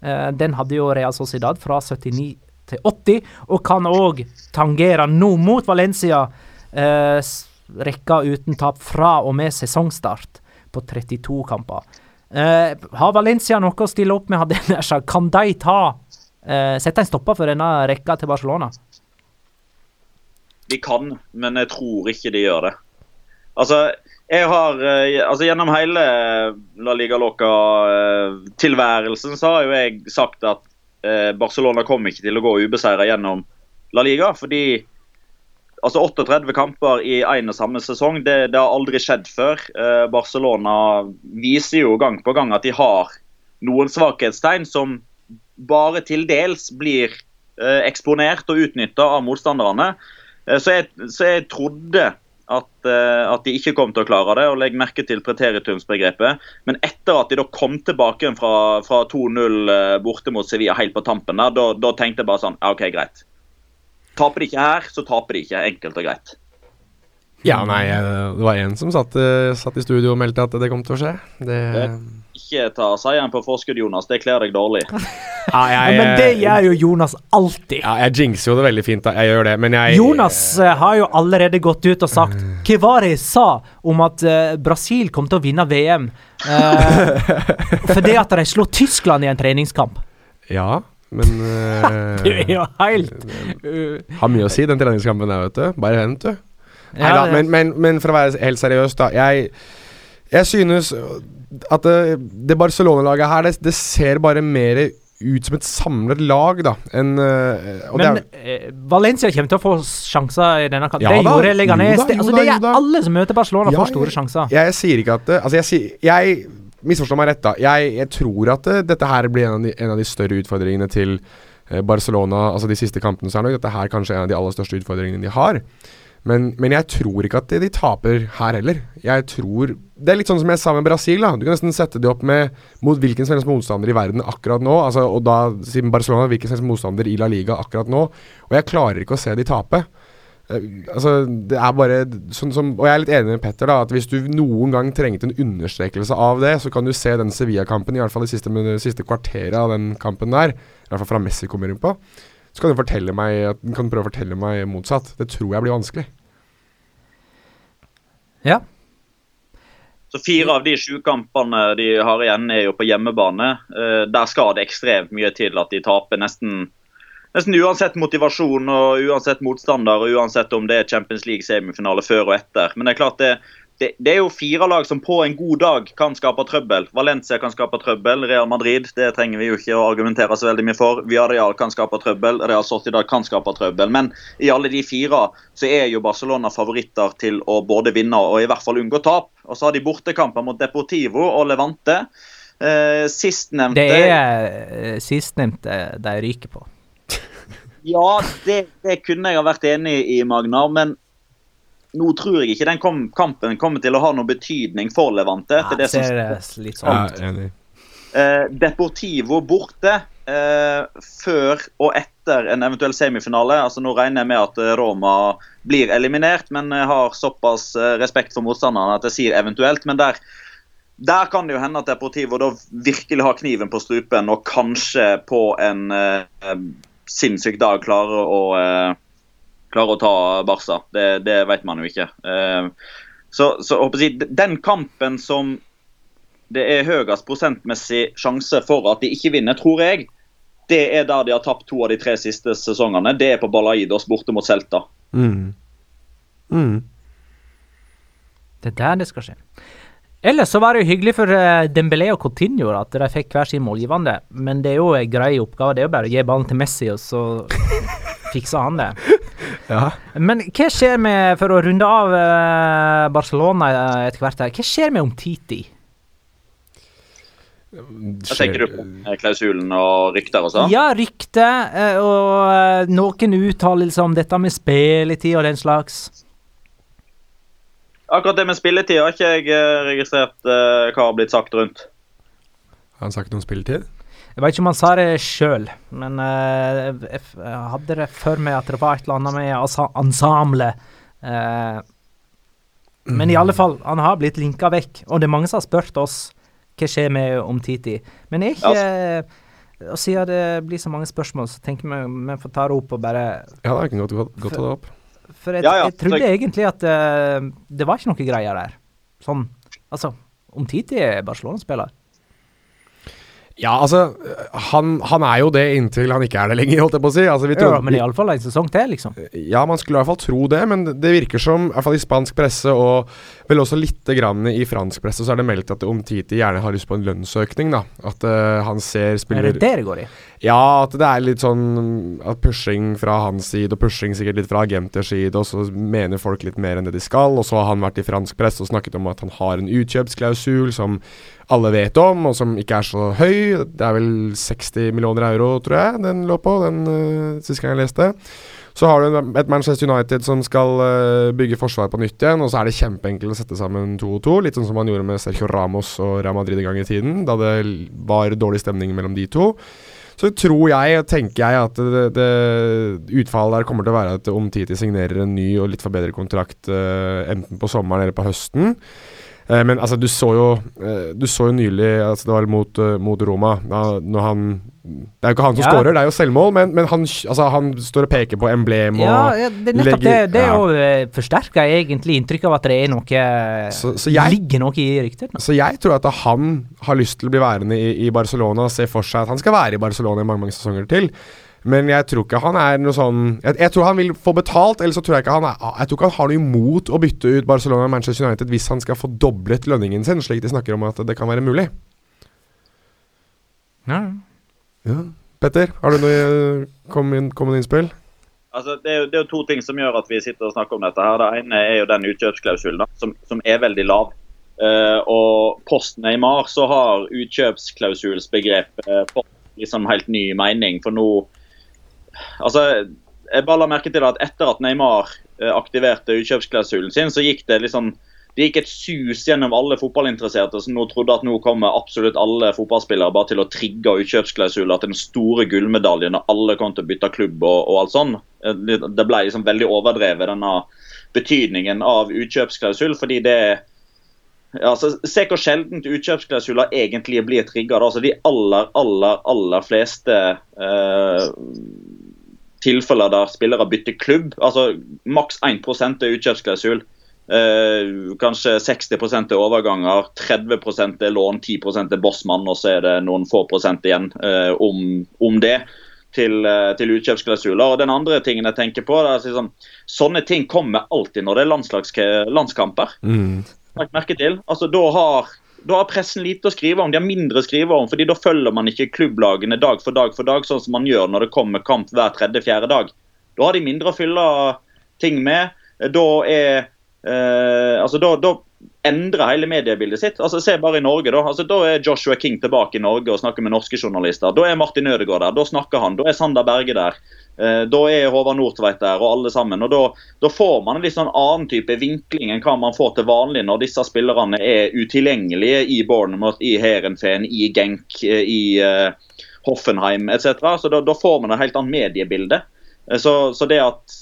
Eh, den hadde jo Real Sociedad fra 79 til 80, og kan òg tangere nå mot Valencia eh, rekka uten tap fra og med sesongstart på 32 kamper. Eh, har Valencia noe å stille opp med? Kan de ta eh, sette en stopper for denne rekka til Barcelona? De kan, men jeg tror ikke de gjør det. Altså, jeg har eh, altså Gjennom hele La Liga Loca-tilværelsen så har jo jeg sagt at eh, Barcelona kommer ikke til å gå ubeseira gjennom La Liga. Fordi altså 38 kamper i én og samme sesong, det, det har aldri skjedd før. Eh, Barcelona viser jo gang på gang at de har noen svakhetstegn som bare til dels blir eh, eksponert og utnytta av motstanderne. Eh, så, jeg, så jeg trodde at, uh, at, de ikke kom til å klare det. og Legg merke til preteritumsbegrepet. Men etter at de da kom tilbake fra, fra 2-0 uh, borte mot Sevilla helt på tampen, da, da, tenkte jeg bare sånn ja, OK, greit. Taper de ikke her, så taper de ikke. Enkelt og greit. Ja, nei, det var en som satt, satt i studio og meldte at det kom til å skje. Det... Ikke ta seieren på forskudd, Jonas. Det kler deg dårlig. Ja, jeg, Ja, men det gjør jo Jonas alltid. Ja, jeg jinxer jo det veldig fint, da. Jeg gjør det, men jeg Jonas eh, har jo allerede gått ut og sagt Hva var det jeg sa om at eh, Brasil kom til å vinne VM? Uh, fordi at de slo Tyskland i en treningskamp. Ja, men uh, Du er jo helt Har mye å si, den treningskampen der, vet du. Bare vent, du. Neida, men, men, men for å være helt seriøs, da. Jeg, jeg synes at det, det Barcelona-laget her, det, det ser bare mer ut som et samlet lag, da. En, det Men er- eh, Valencia kommer til å få sjanser i denne kampen. Ja det da, gjorde Leganes. jo da, jo altså, det er da. alle som møter Barcelona, Ja, får store sjanser. Jeg, jeg sier ikke at det, Altså, jeg sier Jeg misforstår meg rett, da. Jeg, jeg tror at det, dette her blir en av, de, en av de større utfordringene til eh, Barcelona. Altså de siste kampene så er nok dette her kanskje en av de aller største utfordringene de har. Men, men jeg tror ikke at de, taper her heller. Jeg tror Det er litt sånn som jeg sa med Brasil. da Du kan nesten sette de opp med mot hvilken som helst motstander i verden akkurat nå. Altså, og da, siden Barcelona, hvilken som helst motstander i La Liga akkurat nå. Og jeg klarer ikke å se de tape. Eh, altså, det er bare sånn som Og jeg er litt enig med Petter, da. At hvis du noen gang trengte en understrekelse av det, så kan du se den Sevilla-kampen, i hvert fall det siste, siste kvarteret av den kampen der. I hvert fall fra Messi kommer inn på. Så kan du fortelle meg kan du prøve å fortelle meg motsatt. Det tror jeg blir vanskelig. Ja. Så Fire av de sju kampene de har igjen, er jo på hjemmebane. Eh, der skal det ekstremt mye til at de taper nesten, nesten uansett motivasjon og uansett motstander, og uansett om det er Champions League-semifinale før og etter. Men det er klart det, det, det er jo fire lag som på en god dag kan skape trøbbel. Valencia kan skape trøbbel. Real Madrid det trenger vi jo ikke å argumentere så veldig mye for. Villarreal kan skape trøbbel. Real Sociedad kan skape trøbbel. Men i alle de fire så er jo Barcelona favoritter til å både vinne og i hvert fall unngå tap. Og så har de bortekamper mot Deportivo og Levante. Eh, Sistnevnte Det er eh, sistnevnte de ryker på. Ja, det, det kunne jeg ha vært enig i, Magnar. Men nå tror jeg ikke den kom, kampen kommer til å ha noen betydning for Levante. Ja, det ser det litt sånn ut. enig. Eh, Deportivo borte uh, før og etter en eventuell semifinale. Altså Nå regner jeg med at eh, Roma blir eliminert, men jeg har såpass respekt for motstanderne at jeg sier eventuelt. Men der, der kan det jo hende at Deportivo da virkelig har kniven på strupen og kanskje på en uh, sinnssyk dag klarer å klarer å ta Barca. Det, det vet man jo ikke. Eh, så, så håper jeg, den kampen som det er høyest prosentmessig sjanse for at de ikke vinner, tror jeg, det er der de har tapt to av de tre siste sesongene. Det er på Balaidos borte mot Celta. Mm. Mm. Det er der det skal skje. Ellers så var det jo hyggelig for uh, Dembélé og Coutinho at de fikk hver sin målgivende, men det er jo en grei oppgave. Det er jo bare å gi ballen til Messi, og så fikser han det. Ja. Men hva skjer med, for å runde av uh, Barcelona etter hvert her, hva skjer med Omtiti? Hva tenker du på klausulen og rykter og sånn? Ja, rykter uh, og noen uttalelser om dette med spilletid og den slags. Akkurat det med spilletid har ikke jeg registrert hva har blitt sagt rundt. Har han sagt noe om spilletid? Jeg vet ikke om han sa det sjøl, men uh, jeg, hadde det for meg at det var et eller annet med ensemblet. Uh, men i alle fall, han har blitt linka vekk, og det er mange som har spurt oss hva skjer med Omtiti. Men jeg ikke uh, Og siden det blir så mange spørsmål, så tenker vi vi får ta det opp og bare Ja, det er ikke godt, å ta det opp. For jeg, ja, ja. jeg trodde egentlig at uh, det var ikke noe greier der. Sånn, altså Omtiti er Barcelona-spiller. Ja, altså han, han, er jo det inntil han ikke er det lenger, holdt jeg på å si. Altså, ja, men iallfall en sesong til, liksom. Ja, man skulle i hvert fall tro det, men det virker som, i hvert fall i spansk presse og vel også litt grann i fransk presse, så er det meldt at Omtiti gjerne har lyst på en lønnsøkning, da. At uh, han ser spiller Er det det det går i? Ja, at det er litt sånn at pushing fra hans side, og pushing sikkert litt fra agenters side, og så mener folk litt mer enn det de skal. Og så har han vært i fransk presse og snakket om at han har en utkjøpsklausul som alle vet om, og som ikke er så høy. Det er vel 60 millioner euro, tror jeg den lå på, den uh, siste gang jeg leste. Så har du et Manchester United som skal uh, bygge forsvaret på nytt igjen, og så er det kjempeenkelt å sette sammen to og to, litt sånn som man gjorde med Sergio Ramos og Real Madrid en gang i tiden, da det var dårlig stemning mellom de to. Så tror jeg, tenker jeg, at det, det, utfallet der kommer til å være at Omtiti signerer en ny og litt forbedret kontrakt uh, enten på sommeren eller på høsten. Uh, men altså, du så jo Du så jo nylig altså, Det var mot, mot Roma. Da, når han det er jo ikke han som ja. skårer, det er jo selvmål, men, men han, altså, han, står og peker på emblem og Ja, ja det er nettopp legger, det. Det ja. jo forsterker egentlig inntrykk av at det er noe så, så jeg, ligger noe i ryktet. Så jeg tror at han har lyst til å bli værende i, i Barcelona og se for seg at han skal være i Barcelona i mange mange sesonger til. Men jeg tror ikke han er noe sånn jeg, jeg, tror han vil få betalt, eller så tror jeg ikke han er, Jeg tror ikke han har noe imot å bytte ut Barcelona og Manchester United hvis han skal få doblet lønningen sin, slik de snakker om at det kan være mulig. Ja, ja. Petter, har du noe kommende innspill? Altså, det, er jo, det, er jo, to ting som gjør at vi sitter og snakker om dette. her. Det ene er jo den utkjøpsklausulen, som, som, er veldig lav. Uh, og post Neymar så har utkjøpsklausulsbegrepet uh, fått liksom helt ny mening. For nå Altså, jeg bare la merke til at etter at Neymar uh, aktiverte utkjøpsklausulen sin, så gikk det liksom det gikk et sus gjennom alle fotballinteresserte som nå trodde at nå kommer absolutt alle fotballspillere bare til å trigge utkjøpsklausuler til den store gullmedaljen og alle kom til å bytte klubb og, og alt sånn. Det ble liksom veldig overdrevet, denne betydningen av utkjøpsklausul. fordi det altså, Se hvor sjeldent utkjøpsklausuler egentlig blir trigga. Altså, de aller, aller, aller fleste eh, tilfeller der spillere bytter klubb, altså maks 1 er utkjøpsklausul. Eh, kanskje 60 er overganger, 30% er lån, 10 er bossmann, og så er det noen få prosent igjen eh, om, om, det til, eh, til utkjøpsklausuler. Og den andre tingen jeg tenker på, er liksom, Sånne ting kommer alltid når det er landskamper. Mm. merke til. Altså, da har, da har pressen lite å skrive om, de har mindre å skrive om. fordi Da følger man ikke klubblagene dag for dag for dag, sånn som man gjør når det kommer kamp hver tredje-fjerde dag. Da har de mindre å fylle ting med. Da er Eh, altså da, da endrer hele mediebildet sitt. Altså Se bare i Norge. Da altså da er Joshua King tilbake i Norge og snakker med norske journalister. Da er Martin Ødegaard der, da snakker han. Da er Sander Berge der. Eh, da er Håvard Nordtveit der, og alle sammen. og Da, da får man en litt sånn annen type vinkling enn hva man får til vanlig når disse spillerne er utilgjengelige i Bournemouth, i Heerenveen, i Genk, eh, i eh, Hoffenheim etc. Så da, da, får man et helt annet mediebilde. Så, så det at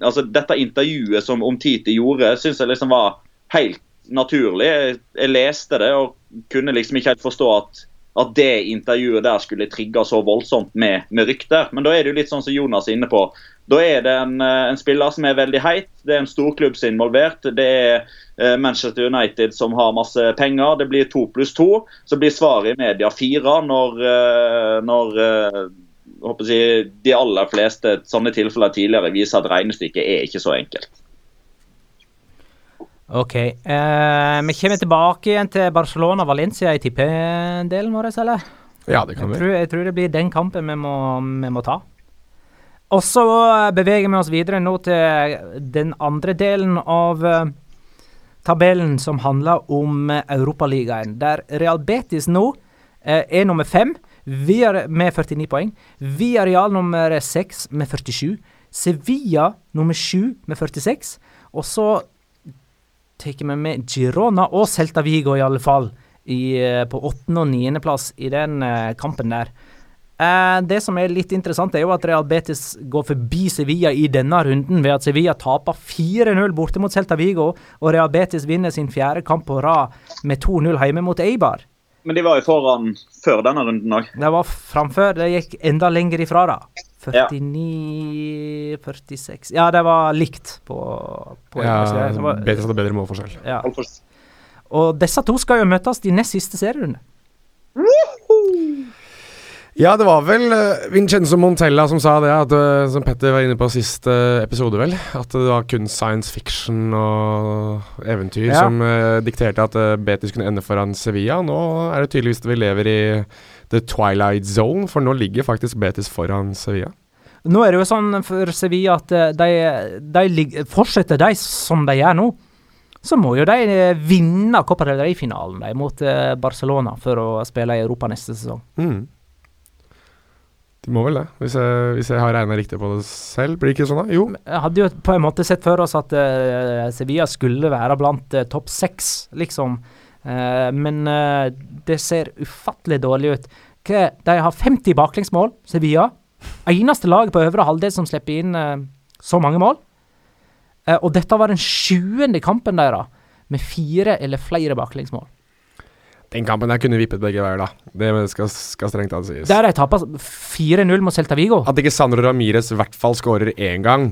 altså Dette intervjuet som Omtiti gjorde, syns jeg liksom var helt naturlig. Jeg, leste det og kunne liksom ikke helt forstå at, at det intervjuet der skulle trigge så voldsomt med, med, rykter. Men da er det jo litt sånn som Jonas er inne på. Da er det en, eh, en spiller som er veldig heit. Det er en storklubb som er involvert. Det er eh, Manchester United som har masse penger. Det blir to pluss to. Så blir svaret i media fire når, eh, når håper jeg, de aller fleste sånne tilfeller tidligere viser at regnestykket er ikke så enkelt. OK. Eh, vi kommer tilbake igjen til Barcelona-Valencia i tippedelen vår, eller? Ja, det kan Jeg vi. tror, jeg tror det blir den kampen vi må, vi må ta. Og så beveger vi oss videre nå til den andre delen av eh, tabellen som handler om eh, Europaligaen, der Real Betis nå eh, er nummer fem Via, med 49 poeng. Villarreal nummer 6 med 47. Sevilla nummer 7 med 46. Og så tar vi med Girona og Celta Vigo, i alle fall, i, eh, på åttende- og niendeplass i den eh, kampen der. Eh, det som er litt interessant, er jo at Real Betis går forbi Sevilla i denne runden ved at Sevilla taper 4-0 borte mot Celta Vigo, og Real Betis vinner sin fjerde kamp på rad med 2-0 hjemme mot Eibar. Men de var jo foran før denne runden òg. Det var framfør. Det gikk enda lenger ifra, da. Ja. 49 46 Ja, det var likt på, på Ja, det var- Betis hadde bedre målforskjell. ja. Og disse to skal jo møtes i nest siste serierunde. Ja, det var vel uh, Vincenzo Montella som sa det, at, eh, som Petter var inne på sist eh, episode, vel. At det var kun science fiction og eventyr Ja. som uh, dikterte at uh, Betis kunne ende foran Sevilla. Nå er det tydeligvis at vi lever i the twilight zone, for nå ligger faktisk Betis foran Sevilla. Nå er det jo sånn for Sevilla at eh, de, de fortsetter de som de gjør nå. Så må jo de eh, vinne Copa del Rey-finalen mot eh, Barcelona for å spille i Europa neste sesong. Mm. De må vel det, hvis jeg, hvis jeg har regna riktig på det selv. Blir det ikke sånn, da? Jo. Jeg hadde jo på en måte sett for oss at uh, Sevilla skulle være blant uh, topp seks, liksom. Uh, men det ser ufattelig dårlig ut. Hva, de har 50 baklengsmål, Sevilla. Eneste lag på øvre halvdel som slipper inn så mange mål. Og dette var den sjuende kampen deres med fire eller flere baklengsmål. Den kampen der kunne vippet begge veier, da. Det skal, skal strengt tatt sies. Der de taper 4-0 mot Celta Vigo. At ikke Sandro Ramires i hvert fall skårer én gang,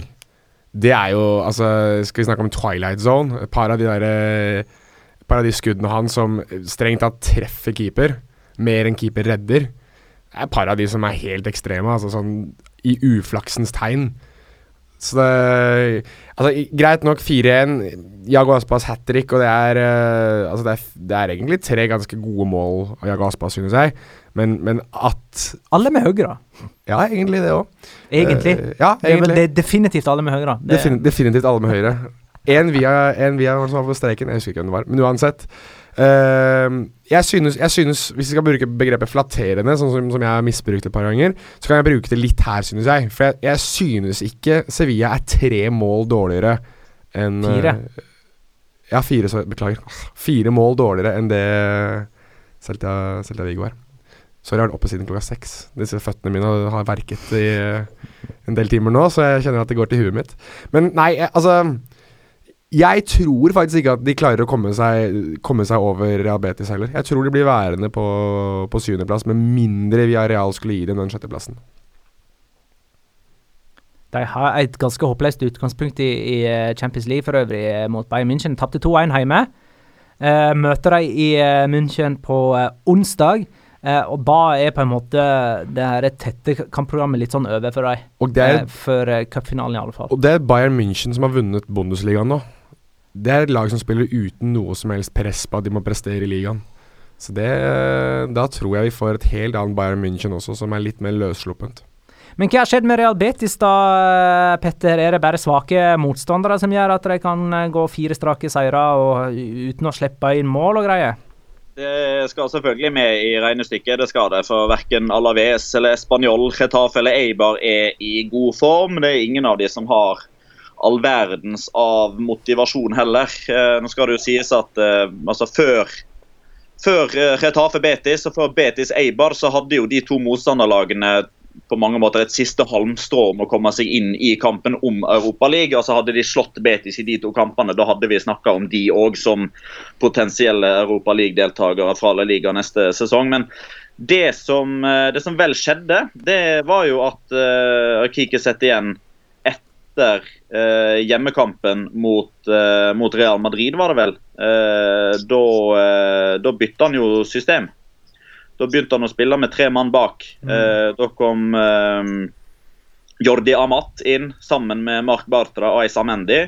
det er jo Altså, skal vi snakke om Twilight Zone? Et par av de der Et par av de skuddene hans som strengt tatt treffer keeper, mer enn keeper redder. Er et par av de som er helt ekstreme, altså sånn i uflaksens tegn. Så det Altså, greit nok 4-1. Jago Aspas hat trick, og det er uh, Altså, det er, det er egentlig tre ganske gode mål av Jago Aspas, synes jeg. Men, men at Alle med høyre. Ja, egentlig det òg. Egentlig. Uh, ja, det er egentlig. det, definitivt alle med høyre. Det- Defin definitivt alle med høyre. En via, en via som var på streiken. jeg husker ikke hvem det var. Men uansett. Eh, jeg, synes, jeg synes, hvis vi skal bruke begrepet flatterende, sånn som, som jeg har misbrukt et par ganger, så kan jeg bruke det litt her, synes jeg. For jeg, jeg synes ikke Sevilla er tre mål dårligere enn Fire? Fire. ja, fire, så, beklager. Fire mål dårligere enn det Celta, Celta Vigo er. Sorry, jeg har vært oppe siden klokka seks. Disse føttene mine har verket i en del timer nå, så jeg kjenner at det går til huet mitt. Men nei, altså Jeg tror faktisk ikke at de klarer å komme seg, komme seg over Real Betis heller. Jeg tror de blir værende på, på syvendeplass, med mindre Villarreal skulle gi dem den sjetteplassen. De har et ganske håpløst utgangspunkt i, i eh, Champions League for øvrig eh, mot Bayern München. Tapte 2-1 hjemme. Uh, møter de i München på uh, onsdag. Uh, og da er på en måte det her tette kampprogrammet litt sånn over for dem. Før cupfinalen, i alle fall. og det er Bayern München som har vunnet Bundesligaen nå. Det er et lag som spiller uten noe som helst press på at de må prestere i ligaen. Så det Da tror jeg vi får et helt annet Bayern München også, som er litt mer løssluppent. Men hva har skjedd med Real Betis da, eh, Petter? Er det bare svake motstandere som gjør at de kan eh, gå fire strake seire og uten å slippe inn mål og greier? Det skal selvfølgelig med i regnestykket, det skal det. For verken Alaves eller Español, Getafe eller Eibar er i god form. Det er ingen av de som har all verdens av motivasjon heller. Eh, nå skal det jo sies at eh, altså før før Retafe Betis og før Betis Eibar så hadde jo de to motstanderlagene på mange måter et siste halmstrå om å komme seg inn i kampen om Europaligaen. Altså hadde de slått Betis i de to kampene, da hadde vi snakka om de òg som potensielle Europaliga-deltakere fra La Liga neste sesong. Men det som, eh, det som vel skjedde, det var jo at uh, Kike setter igjen etter eh, hjemmekampen mot, eh, mot Real Madrid, var det vel. Eh, da, eh, da bytta han jo system. Da begynte han å spille med tre mann bak. Eh, da kom eh, Jordi Amat inn sammen med Mark Bartra og Aisa Mendy.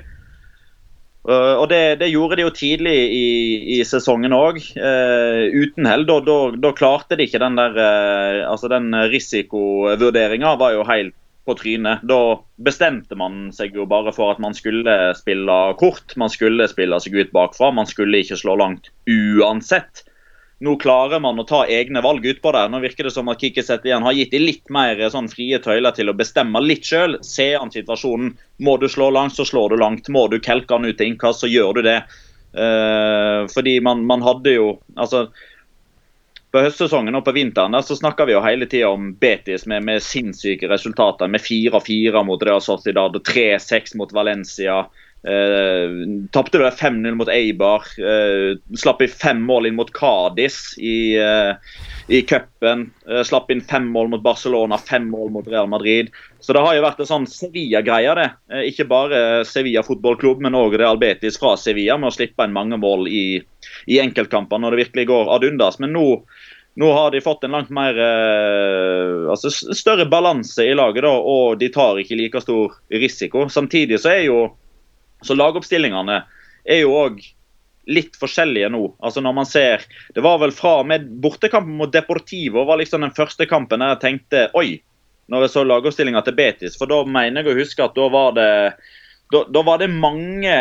Uh, og det, det, gjorde de jo tidlig i, i sesongen òg, uh, uten hell. Da, da, da, klarte de ikke den der uh, Altså den risikovurderinga var jo helt på trynet. Da bestemte man seg jo bare for at man skulle spille kort. Man skulle spille seg ut bakfra. Man skulle ikke slå langt uansett nå klarer man å ta egne valg utpå der. Nå virker det som at Kikkiset igjen har gitt de litt mer eh, sånn frie tøyler til å bestemme litt sjøl. Ser han situasjonen, må du slå langt, så slår du langt. Må du kelke han ut til innkast, så gjør du det. Uh, fordi man, man, hadde jo Altså på høstsesongen og på vinteren der så snakka vi jo hele tida om Betis med, med sinnssyke resultater. Med 4-4 mot Real Sociedad og 3-6 mot Valencia. Eh, Tapte 5-0 mot Eibar. Eh, slapp i fem mål inn mot Cádiz i, uh, i cupen. Uh, slapp inn fem mål mot Barcelona, fem mål mot Real Madrid. Så det har jo vært en sånn Sevilla-greie, det. ikke bare Sevilla fotballklubb, men òg Real Betis fra Sevilla med å slippe inn mange mål i, i enkeltkamper når det virkelig går ad undas. Men nå nå har de fått en langt mer altså større balanse i laget, da, og de tar ikke like stor risiko. Samtidig så er jo så lagoppstillingene er jo òg litt forskjellige nå. Altså når man ser, Det var vel fra med bortekampen mot Deportivo var liksom den første kampen der jeg tenkte oi, når jeg så lagoppstillinga til Betis. For da mener jeg å huske at da var det, da, da var det mange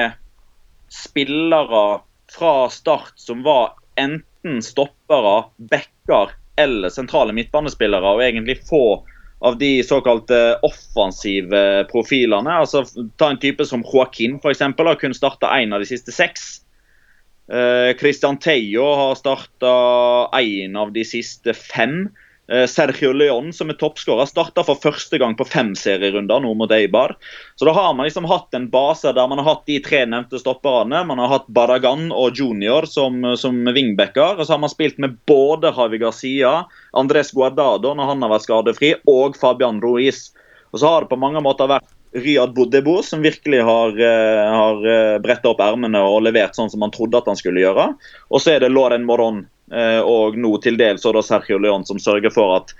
spillere fra start som var enten stoppere, backer eller sentrale midtbanespillere, og egentlig få av de såkalte offensive profilene. altså Ta en type som Joaquin f.eks. kun starta én av de siste seks. Eh, Christian Teio har starta én av de siste fem. Eh, Sergio León, som er toppskårer, starta for første gang på fem serierunder nå mot Eibar. Så da har man liksom hatt en base der man har hatt de tre nevnte stopperne. Man har hatt Baragan og Junior som, som wingbacker. Og så har man spilt med både Javi Garcia, Andres Guardado når han har vært skadefri, og Fabian Ruiz. Og så har det på mange måter vært Riyad Bodebo som virkelig har, uh, har uh, bretta opp ermene og levert sånn som man trodde at han skulle gjøre. Og så er det Loren Moron Eh, og nå til dels Sergio Leon som sørger for at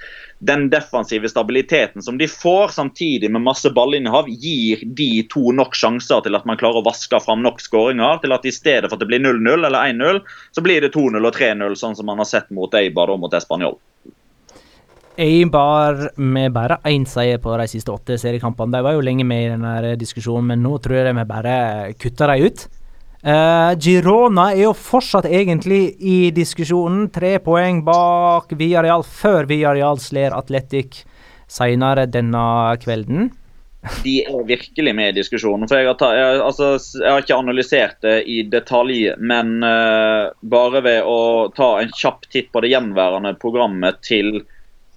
den defensive stabiliteten som de får, samtidig med masse ballinnehav, gir de to nok sjanser til at man klarer å vaske fram nok skåringer. Til at i stedet for at det blir 0-0 eller 1-0, så blir det 2-0 og 3-0, sånn som man har sett mot Eibar og mot Español. Eibar med bare én seier på de siste åtte seriekampene. De var jo lenge med i denne diskusjonen, men nå tror jeg vi bare kutter dem ut. Uh, Girona er jo fortsatt egentlig i diskusjonen. Tre poeng bak Villarreal før Villarreal slår Atletic senere denne kvelden. De er virkelig med i diskusjonen. for Jeg har, ta, jeg, altså, jeg har ikke analysert det i detalj, men uh, bare ved å ta en kjapp titt på det gjenværende programmet til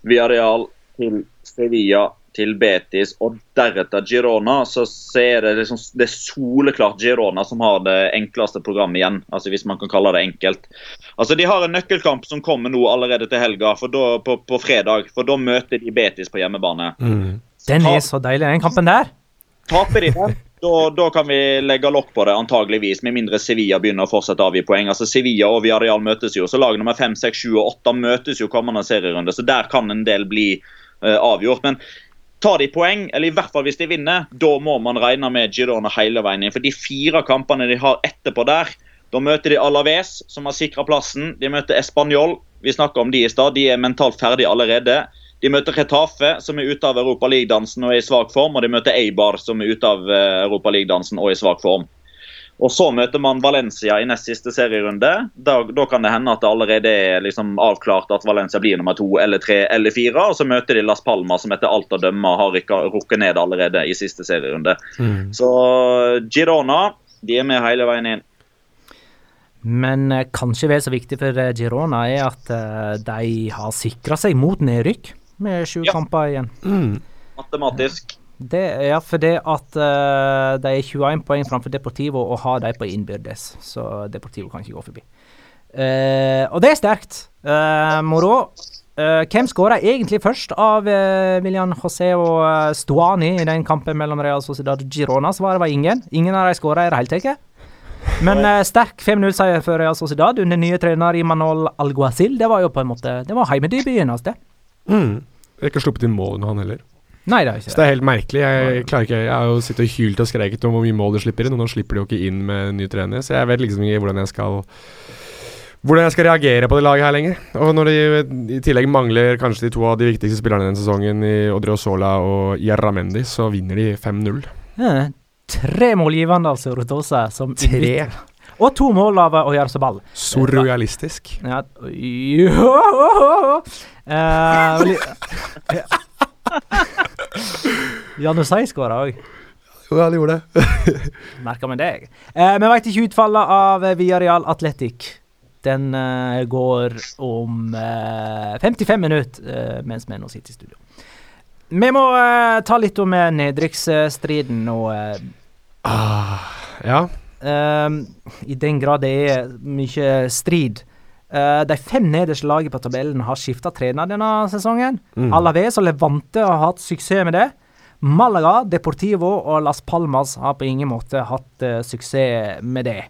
Villarreal, til Sevilla, til Betis og deretter Girona, så, er det liksom det er soleklart Girona som har det enkleste programmet igjen. altså Hvis man kan kalle det enkelt. Altså De har en nøkkelkamp som kommer nå allerede til helga, da, på, på, fredag. For da møter de Betis på hjemmebane. Mm. Den er så deilig, den kampen der. Taper de den, da, da, kan vi legge lokk på det, antageligvis, med mindre Sevilla begynner å fortsette å avgi poeng. Altså Sevilla og Villarreal møtes jo, så lag nummer 5, 6, 7 og 8 møtes jo kommende serierunde. Så der kan en del bli uh, avgjort. Men Tar de poeng, eller i hvert fall hvis de vinner, da må man regne med Girona hele veien inn. For de fire kampene de har etterpå der, da møter de Alaves, som har sikra plassen. De møter Español, vi snakka om de i stad, de er mentalt ferdige allerede. De møter Retafe, som er ute av Europaligadansen og er i svak form. Og de møter Eibar, som er ute av eh, Europaligadansen og er i svak form. Og så møter man Valencia i nest siste serierunde. Da, da kan det hende at det allerede er liksom avklart at Valencia blir nummer to eller tre eller fire. Og så møter de Las Palmas, som etter alt å dømme har rukket ned allerede i siste serierunde. Mm. Så Girona de er med hele veien inn. Men eh, kanskje vel så viktig for eh, Girona er at de har sikra seg mot nedrykk med sju ja. kamper igjen. Mm. Matematisk. Det er fordi at uh, de er 21 poeng framfor Deportivo og har de på innbyrdes. Så Deportivo kan ikke gå forbi. Uh, og det er sterkt. Uh, moro. hvem skåra egentlig først av William José og Stuani i den kampen mellom Real Sociedad og Girona? Svaret var ingen. Ingen av de skåra i det hele tatt. Men sterk 5-0-seier for Real Sociedad under nye trener Imanol Alguacil. Det var jo på en måte Det var hjemmedebuten hans, det. Mm. Ikke sluppet inn mål under han heller. Nei, det er ikke Så det er helt merkelig. Jeg klarer ikke Jeg har jo sittet og hylt og skreket om hvor mye mål de slipper inn, og nå slipper de jo ikke inn med ny trener, så jeg vet liksom ikke hvordan jeg skal hvordan jeg skal reagere på det laget her lenger. Og når de i tillegg mangler kanskje de to av de viktigste spillerne denne sesongen, i Odriozola og Jarramendi, så vinner de 5-0. Ja, tre målgivende, altså, Rotosa. Som Tre. Og to mål av Oyarzabal. Surrealistisk. Ja, jo eh, Janusai skåra òg. Jo, han gjorde det. Merka med deg. Eh, vi veit ikke utfallet av Viareal Villarreal Athletic. Den eh, går om eh, 55 minutter eh, mens vi nå sitter i studio. Vi må eh, ta litt om eh, nedrykksstriden og eh, Ah, ja. Ehm, I den grad det er mye strid. Eh, de fem nederste lagene på tabellen har skifta trener denne sesongen. Mm. Alaves og Levante har hatt suksess med det. Malaga, Deportivo og Las Palmas har på ingen måte hatt uh, suksess med det.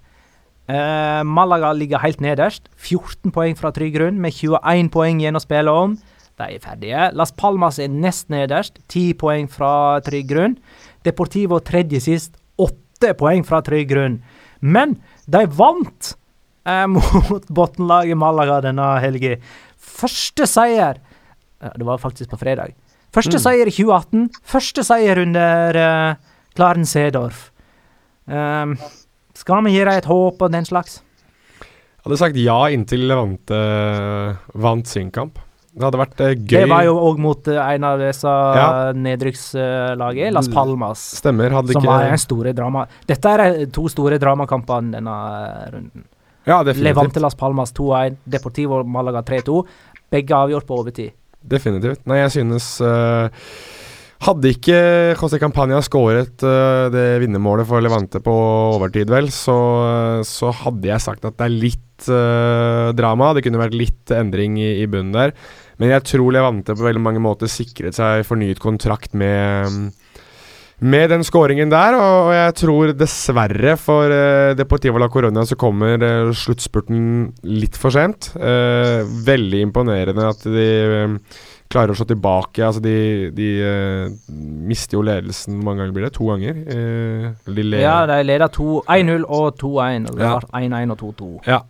Uh, Malaga ligger helt nederst. 14 poeng fra trygg grunn, med 21 poeng igjen å spille om. De er ferdige. Las Palmas er nest nederst, 10 poeng fra trygg grunn. Deportivo tredje sist, 8 poeng fra trygg grunn. Men de vant eh, mot bunnlaget Malaga denne helga. Første seier eh, Det var faktisk på fredag. Første Mm. seier i 2018. Første seier under eh, Klaren Sedorf. Um, skal vi gi dem et håp og den slags? Jeg hadde sagt ja inntil vant, eh, vant sin kamp. Det hadde vært uh, gøy. Det var jo òg mot uh, en av disse Ja. nedrykkslagene, Las Palmas. Stemmer. Hadde Som ikke var en store drama. Dette er to store dramakampene denne eh, runden. Ja, definitivt. Levante Las Palmas 2-1, Deportivo Malaga 3-2. Begge avgjort på overtid. Definitivt. Nei, jeg synes eh, Hadde ikke José Campania skåret uh, det vinnermålet for Levante på overtid, vel, så, så hadde jeg sagt at det er litt uh, drama. Det kunne vært litt endring i, i bunnen der. Men jeg tror Levante på veldig mange måter sikret seg fornyet kontrakt med med den skåringen der, og jeg tror dessverre for uh, Deportivo la Corona så kommer eh, sluttspurten litt for sent. Eh, veldig imponerende at de eh, klarer å slå tilbake. Altså de, de uh, mister jo ledelsen mange ganger blir det? To ganger? Uh, de leder. Ja, de leder to- 1-0 og 2-1. og Det Ja. ble 1-1 og 2-2. Ja.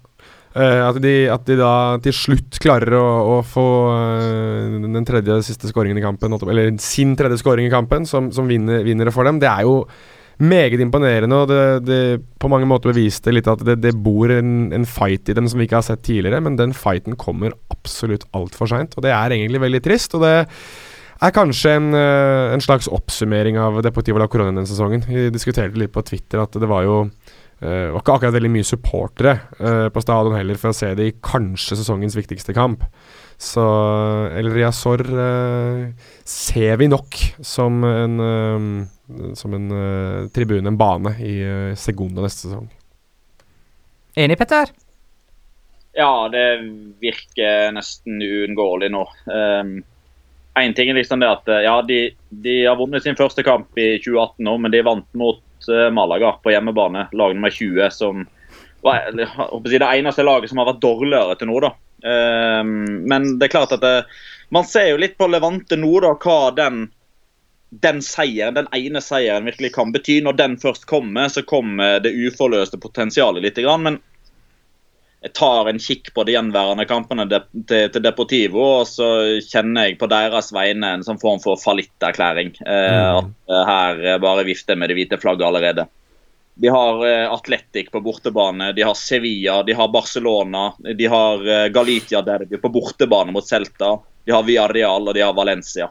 Uh, at, de, at de da til slutt klarer å, å få uh, den tredje siste skåringen i kampen, eller sin tredje skåring i kampen, som, som vinner, vinner for dem, det er jo meget imponerende. Og det, det på mange måter beviste litt at det, det bor en, en fight i dem som vi ikke har sett tidligere, men den fighten kommer absolutt altfor seint, og det er egentlig veldig trist. og det er kanskje en, eh, en slags oppsummering av Deportivo la Corona denne sesongen. Vi diskuterte litt på Twitter at det var jo Uh, var ikke akkurat veldig mye supportere uh, på stadion heller for å se det i kanskje sesongens viktigste kamp. Så El Riazor eh, ser vi nok som en, eh, som en eh, tribune, en bane, i uh, Segunda neste sesong. Enig, Petter? Ja, det virker nesten uunngåelig nå. Én ting er liksom det at ja, de, de har vunnet sin første kamp i 2018 nå, men de vant mot uh, Malaga på hjemmebane, lag nummer 20, som var eller, jeg håper å si, det eneste laget som har vært dårligere til nå. da. Eh, men det er klart at det, man ser jo litt på Levante nå, da, hva den den seieren, den ene seieren virkelig kan bety. Når den først kommer, så kommer det uforløste potensialet litt. Men jeg tar en kikk på de gjenværende kampene til, Deportivo, og så kjenner jeg på deres vegne en sånn form for fallitterklæring. Mm. at eh, her eh, bare vifter med det hvite flagget allerede. De har eh, Atletic på bortebane, de har Sevilla, de har Barcelona, de har eh, Galicia Derby på bortebane mot Celta, de har Villarreal og de har Valencia.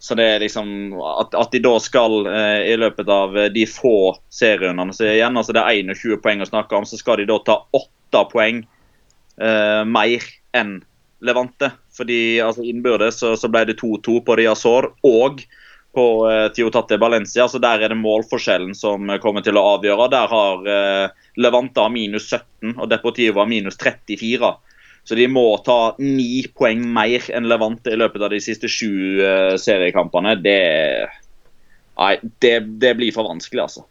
Så det er liksom At, at de da skal, eh, i løpet av eh, de få serierundene så igjen, altså det er 21 poeng å snakke om, så skal de da ta åtte poeng eh, mer enn Levante. Fordi altså innbyrdes så, så ble det 2-2 på Riazor og på eh, Tiotate Valencia. Så der er det målforskjellen som eh, kommer til å avgjøre. Der har eh, Levante minus 17 og Deportivo har minus 34. Så de må ta ni poeng mer enn Levante i løpet av de siste sju seriekampene. Det, nei, det, det blir for vanskelig, altså.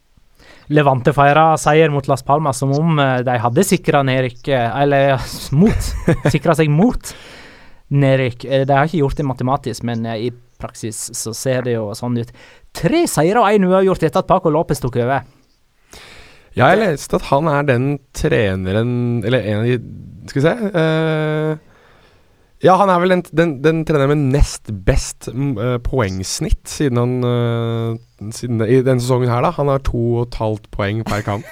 Levante feira seier mot Las Palmas som om de hadde sikra nedrykket, eller mot. Sikra seg mot. nedrykk. De har ikke gjort det matematisk, men i praksis så ser det jo sånn ut. Tre seire og én uavgjort etter at Paco Lopez tok over. Ja, jeg leste at han er den treneren Eller en av de Skal vi se uh, Ja, han er vel den, den, den treneren med nest best eh, poengsnitt siden han uh, siden, I denne sesongen her, da. Han har to og et halvt poeng per kamp.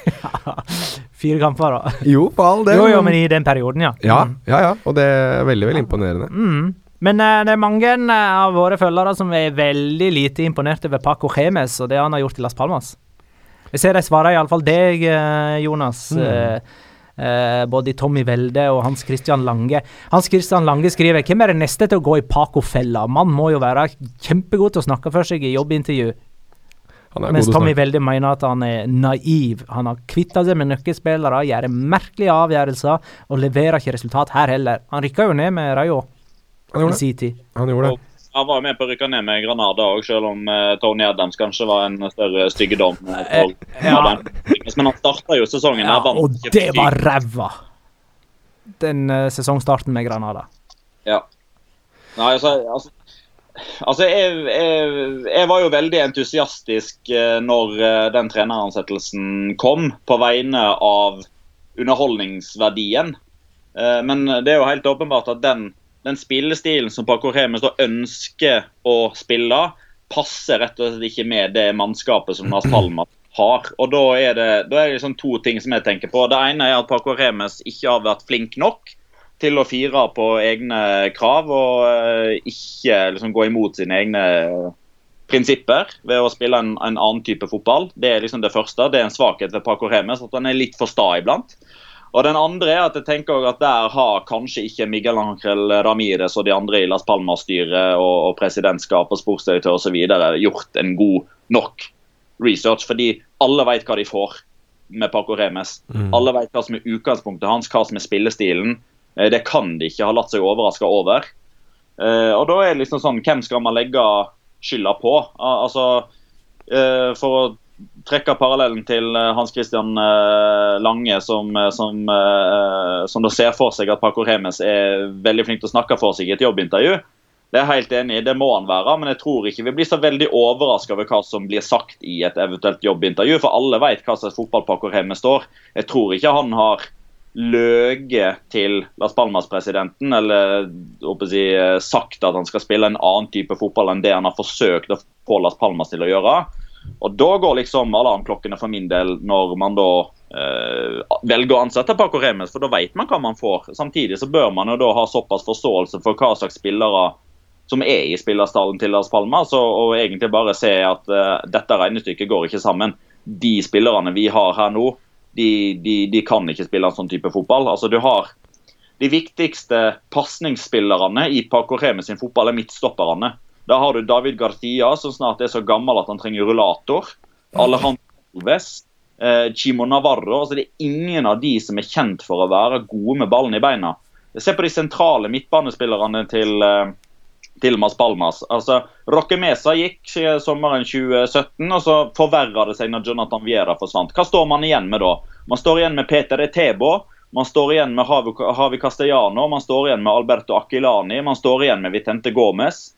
Fire kamper, da. jo, for all del. Jo, jo, men i den perioden, ja. ja, Mm. ja, ja. Og det er veldig, veldig imponerende. Mm. Men eh, det er mange eh, av våre følgere som er veldig lite imponert over Paco Gemes og det han har gjort i Las Palmas. Jeg ser de svarer iallfall deg, eh, Jonas. Mm. eh, både Tommy Welde og Hans Christian Lange. Hans Christian Lange skriver Hvem er det neste til å gå i Paco-fella? Man må jo være kjempegod til å snakke for seg i jobbintervju. Er Mens Tommy. Welde mener at han er naiv. Han har kvitta seg med nøkkelspillere, gjør merkelige avgjørelser og leverer ikke resultat her heller. Han rykker jo ned med Rayo Han gjorde det. sin tid. Han gjorde det. Han var med på å rykke ned med Granada òg, selv om eh, Tony Adams kanskje var en større styggedom. eh, ja. Men han starta jo sesongen Ja, og det var ræva! Den eh, sesongstarten med Granada. Ja. Nei, altså, altså, altså jeg, jeg, jeg var jo veldig entusiastisk eh, når eh, den treneransettelsen kom, på vegne av underholdningsverdien. Eh, Men det er jo helt åpenbart at den, den spillestilen som Paco Remes da ønsker å spille, passer rett og slett ikke med det mannskapet som Nas Palmas har. Og da er det, da er det liksom to ting som jeg tenker på. Det ene er at Paco Remes ikke har vært flink nok til å fire på egne krav og eh, ikke liksom gå imot sine egne prinsipper ved å spille en, en annen type fotball. Det er liksom det første. Det er en svakhet ved Paco Remes, at han er litt for sta iblant. Og den andre er at jeg tenker at der har kanskje ikke Miguel Ángel Ramírez og de andre i Las Palmas-styret og, og presidentskap og sportsdirektør osv. gjort en god nok research, fordi alle vet hva de får med Paco Remes. Mm. Alle vet hva som er utgangspunktet hans, hva som er spillestilen. Eh, Det kan de ikke ha latt seg overraske over. Eh, Og da er det liksom sånn, hvem skal man legge skylda på? Altså, eh, For å trekke parallellen til eh, Hans Christian eh, Lange, som, eh, som, som da ser for seg at Paco Remes er veldig flink til å snakke for seg i et jobbintervju. Det er jeg helt enig i, det må han være, men jeg tror ikke vi blir så veldig overraska over hva som blir sagt i et eventuelt jobbintervju, for alle vet hva slags fotball Paco Remes står. Jeg tror ikke han har løyet til Las Palmas-presidenten eller si, sagt at han skal spille en annen type fotball enn det han har forsøkt å få Las Palmas til å gjøre. Og Da går liksom alarmklokkene for min del når man da eh, velger å ansette Paco Remes, for da vet man hva man får. Samtidig så bør man jo da ha såpass forståelse for hva slags spillere som er i spillerstallen til Las Palmas, og, og egentlig bare se at eh, dette regnestykket går ikke sammen. De spillerne vi har her nå, de, de, de kan ikke spille en sånn type fotball. Altså du har De viktigste pasningsspillerne i Paco Remes sin fotball er midtstopperne. Da har du David Garcia, som snart er så gammel at han trenger rullator. Alejandro Alves. Eh, Chimo Navarro. altså Det er ingen av de som er kjent for å være gode med ballen i beina. Se på de sentrale midtbanespillerne til, eh, til Mas Palmas. Altså, Roque Mesa gikk sommeren 2017, og så forverra det seg når Jonathan Viera forsvant. Hva står man igjen med da? Man står igjen med Peter Etebo. Man står igjen med Javi Castellano, man står igjen med Alberto Aquilani, man står igjen med Vitente Gomez.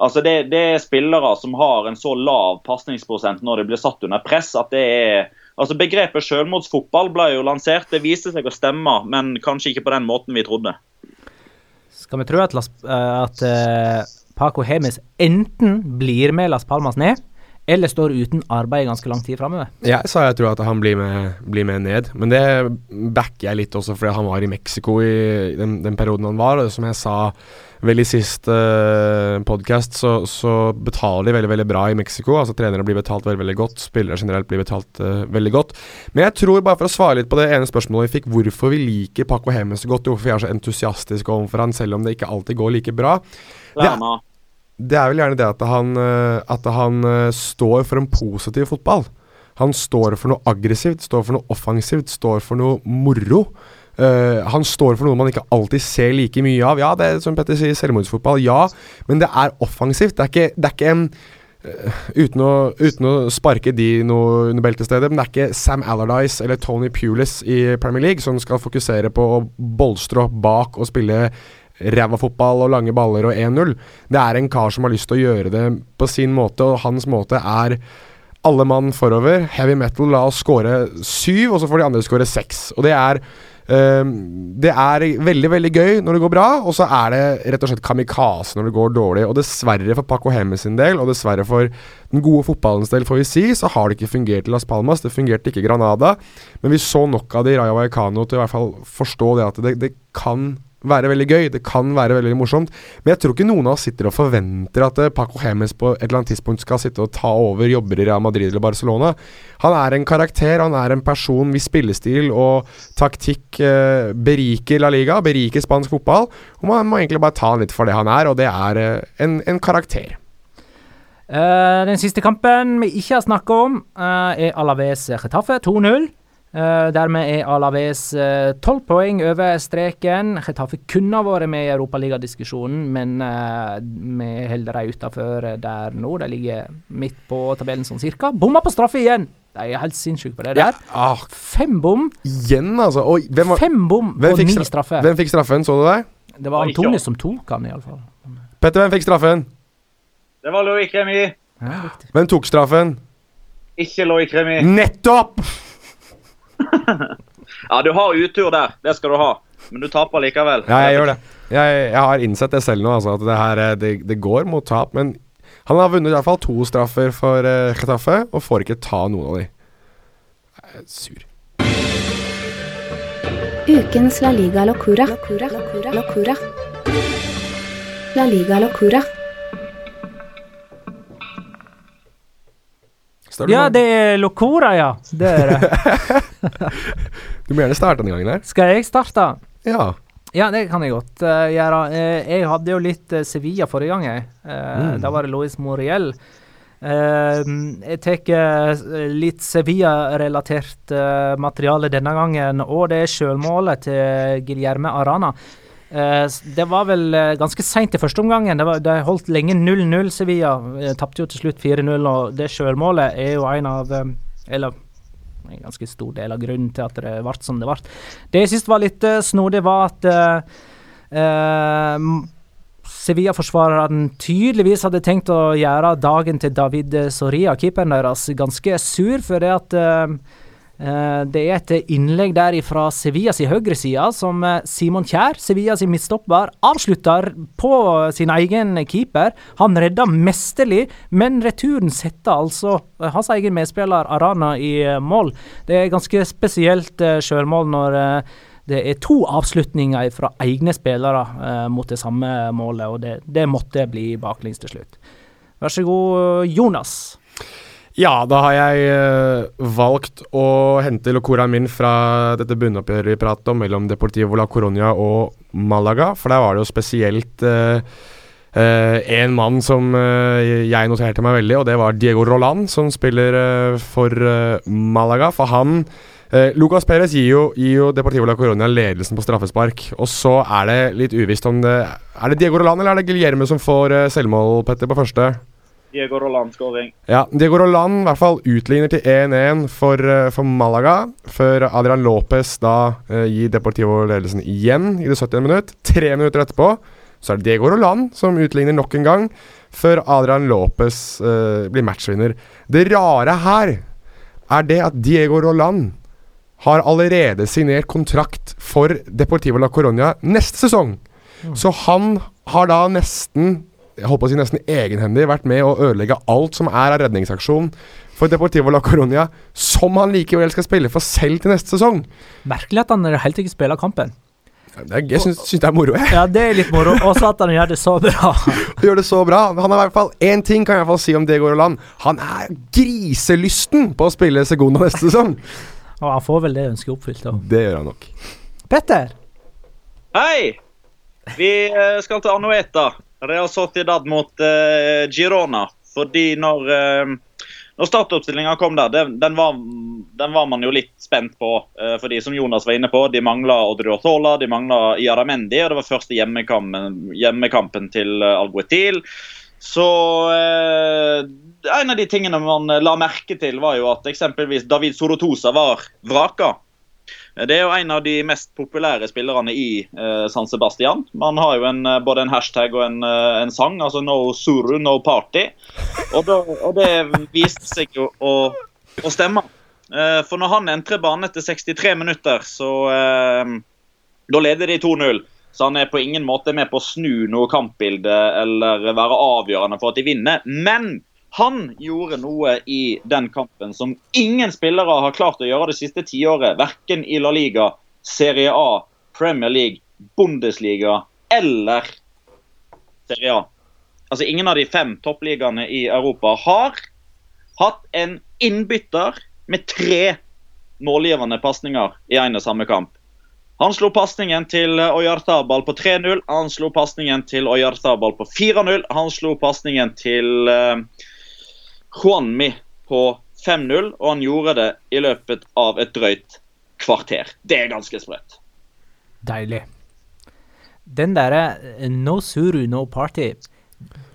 Altså det, det er spillere som har en så lav pasningsprosent når de blir satt under press at det er Altså Begrepet selvmordsfotball ble jo lansert. Det viste seg å stemme, men kanskje ikke på den måten vi trodde. Skal vi tro at, Las, eh, at eh, Paco Hemes enten blir med Las Palmas ned, eller står uten arbeid i ganske lang tid framover? Jeg sa jeg tror at han blir med, blir med ned, men det backer jeg litt også fordi han var i Mexico i den, den perioden han var. og Som jeg sa vel i sist uh, podkast, så, så betaler de veldig veldig bra i Mexico. Altså Trenere blir betalt veldig veldig godt, spillere generelt blir betalt uh, veldig godt. Men jeg tror, bare for å svare litt på det ene spørsmålet vi fikk, hvorfor vi liker Paco Hemes så godt, hvorfor vi er så entusiastiske overfor han selv om det ikke alltid går like bra. Det er, det er vel gjerne det at han, eh, at han eh, står for en positiv fotball. Han står for noe aggressivt, står for noe offensivt, står for noe moro. Eh, han står for noe man ikke alltid ser like mye av. Ja, det er som Petter sier, selvmordsfotball, ja, men det er offensivt. Det er ikke, det er ikke en uh, uten, å, uten å sparke de noe under beltestedet, men det er ikke Sam Allardyce eller Tony Pulis i Premier League som skal fokusere på å bolstre opp bak og spille ræva fotball og lange baller og 1-0. Det er en kar som har lyst til å gjøre det på sin måte, og hans måte er alle mann forover. Heavy metal, la oss score syv, og så får de andre score seks. Og det er det er veldig veldig gøy når det går bra, og så er det rett og slett kamikaze når det går dårlig. Og dessverre for Paco Hemme sin del, og dessverre for den gode fotballens del, får vi si, så har det ikke fungert i Las Palmas. Det fungerte ikke i Granada. Men vi så nok av det i Raya Vallecano til i hvert fall forstå det at det, det kan være veldig gøy. Det kan være veldig morsomt. Men jeg tror ikke noen av oss sitter og forventer at eh, Paco Hemes på et eller annet tidspunkt skal sitte og ta over jobber i Real Madrid eller Barcelona. Han er en karakter, han er en person hvis spillestil og taktikk eh, beriker La Liga, beriker spansk fotball. Og man må egentlig bare ta han litt for det han er, og det er eh, en, en, karakter. Uh, den siste kampen vi ikke har snakka om, uh, er Alaves Chetaffe 2-0. Uh, dermed er Alaves eh, tolv uh, poeng over streken. Chetaffe kunne ha vært med i Europaligadiskusjonen, men uh, vi holder dem utafor der nå. De ligger midt på tabellen sånn cirka. Bomma på straffe igjen! De er helt sinnssyke på det der. Ja, ah, Fem bom. Igjen, altså. Oi, var, Fem bom på ni straffe. Hvem fikk straffen, så du det? Det var Antoni som tok han, iallfall. Petter, hvem fikk straffen? Det var Loic Remy. Ja, hvem tok straffen? Ikke Loic Remy. Nettopp! Ja, du har utur der. Det skal du ha. Men du taper likevel. Ja, jeg gjør det. Jeg, jeg har innsett det selv nå, altså, at det her eh, det, det, går mot tap. Men han har vunnet i hvert fall to straffer for uh, Getafe, og får ikke ta noen av de. Jeg er sur. Ukens La Liga Locura. Locura. Locura. Locura. La Liga Locura. Ja, det er Locora, ja. Det er det. du må gjerne starte denne gangen her. Skal jeg starte? Ja. Ja, det kan jeg godt uh, gjøre. Uh, jeg hadde jo litt uh, Sevilla forrige gang. Jeg. Mm. Da var det Louis Moriel. jeg tar litt Sevilla-relatert materiale denne gangen, og det er sjølmålet til Guillerme Arana. Uh, det var vel uh, ganske seint i første omgangen. Det var, de holdt lenge 0-0, Sevilla. Uh, Tapte jo til slutt 4-0, og det sjølmålet er jo en av Eller en ganske stor del av grunnen til at det ble som det ble. Det jeg syntes var litt uh, snodig, var at Sevilla-forsvareren tydeligvis hadde tenkt å gjøre dagen til David Soria, keeperen deres, ganske sur, for det at Eh, det er et innlegg der fra Sevillas høyreside som eh, Simon Kjær, Sevillas midtstopper, avslutter på sin egen keeper. Han redder mesterlig, men returen setter altså eh, hans egen medspiller Arana i mål. Det er ganske spesielt sjølmål når det er to avslutninger fra egne spillere eh, mot det samme målet, og det, det måtte bli baklengs til slutt. Vær så god, Jonas. Ja, da har jeg uh, valgt å hente Locora min fra dette bunnoppgjøret vi pratet om mellom Deportivo la Coronia og Malaga. For der var det jo spesielt uh, en mann som jeg noterte meg veldig, og det var Diego Roland, som spiller for Malaga. For han Lucas Perez gir jo, gir jo, Deportivo la Coronia ledelsen på straffespark. Og så er det litt uvisst om det Er det Diego Roland eller er det Guillermo som får selvmål, Petter, på første? Diego Roland-skåring. Ja, Diego Roland i hvert fall utligner til 1-1 for, eh, for, Malaga, før Adrian Lopez da uh, gir Deportivo ledelsen igjen i det 70. minutt. Tre minutter etterpå så er det Diego Roland som utligner nok en gang, før Adrian Lopez uh, blir matchvinner. Det rare her er det at Diego Roland har allerede signert kontrakt for Deportivo la Coronia neste sesong. Mm. Så han har da nesten jeg håper å si nesten egenhendig vært med å ødelegge alt som er av redningsaksjon for Deportivo la Coronia, som han likevel skal spille for selv til neste sesong. Merkelig at han helt ikke spiller kampen. Er, jeg syns, syns, det er moro, jeg. Ja, det er litt moro. Også at han gjør det så bra. gjør det så bra. Han har i hvert fall én ting kan jeg i hvert fall si om Diego Roland. Han er griselysten på å spille Segunda neste sesong. Og han får vel det ønsket oppfylt. Da. Det gjør han nok. Petter. Hei! Vi eh, skal til Anueta. Real Sociedad mot uh, Girona. Fordi når, uh, når startoppstillinga kom der, den, den, var, den, var, man jo litt spent på. Uh, fordi som Jonas var inne på, de mangla Odriozola, de mangla Iaramendi. Og det var første hjemmekampen, hjemmekampen til Alguetil. Så en av de tingene man la merke til, var jo at eksempelvis David Sorotosa var vraka. Det er jo en av de mest populære spillerne i eh, San Sebastian. Man har jo en, eh, både en hashtag og en, eh, en sang, altså 'No Suru, no party'. Og, da, og det viste seg jo å, å stemme. Eh, for når han entrer banen etter 63 minutter, så eh, Da leder de 2-0. Så han er på ingen måte med på å snu noe kampbilde eller være avgjørende for at de vinner. Men han gjorde noe i den kampen som ingen spillere har klart å gjøre det siste tiåret. Verken i La Liga, Serie A, Premier League, Bundesliga eller Serie A. Altså Ingen av de fem toppligaene i Europa har hatt en innbytter med tre målgivende pasninger i en og samme kamp. Han slo pasningen til Oyartabal på 3-0. Han slo pasningen til Oyartabal på 4-0. Han slo pasningen til uh, Juanmi på 5-0, og han gjorde det i løpet av et drøyt kvarter. Det er ganske sprøtt. Deilig. Den derre eh, no suru, no party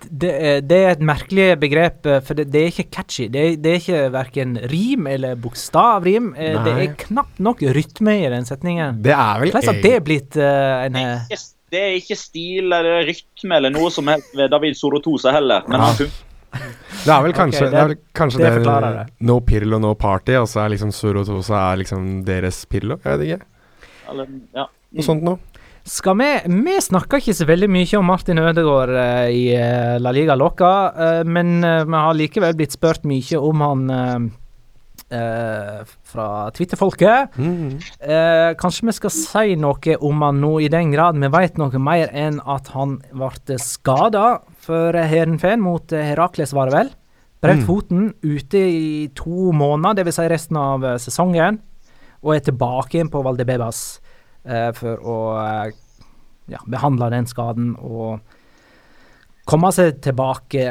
det, er- det er et merkelig begrep, eh, for det, det er ikke catchy. Det, er- det er ikke verken rim eller bokstavrim. Nei. Det er knapt nok rytme i den setningen. Det er vel Hvordan har det blitt uh, en eh, Ikke- Det er ikke stil eller rytme eller noe som helst ved David Sorotosa heller. Men han fun- Det er vel kanskje okay, det, er vel kanskje det det, det. No Pirlo, no party, og så er liksom Surotosa er liksom deres Pirlo? Jeg vet ikke. eller, ja. Noe sånt noe. Skal vi Vi snakker ikke så veldig mye om Martin Ødegaard uh, i eh, La Liga Loca, uh, men uh, vi har likevel blitt spurt mye om han fra Twitter-folket. Mm. Eh, kanskje vi skal si noe om han nå, i den grad vi vet noe mer enn at han ble skada for Heerenveen mot eh, Herakles, var det vel? Brøt Mm. foten ute i to måneder, dvs. Si resten av eh, sesongen, og er tilbake igjen på Valdebebas eh, for å eh, ja, behandle den skaden og komme seg tilbake.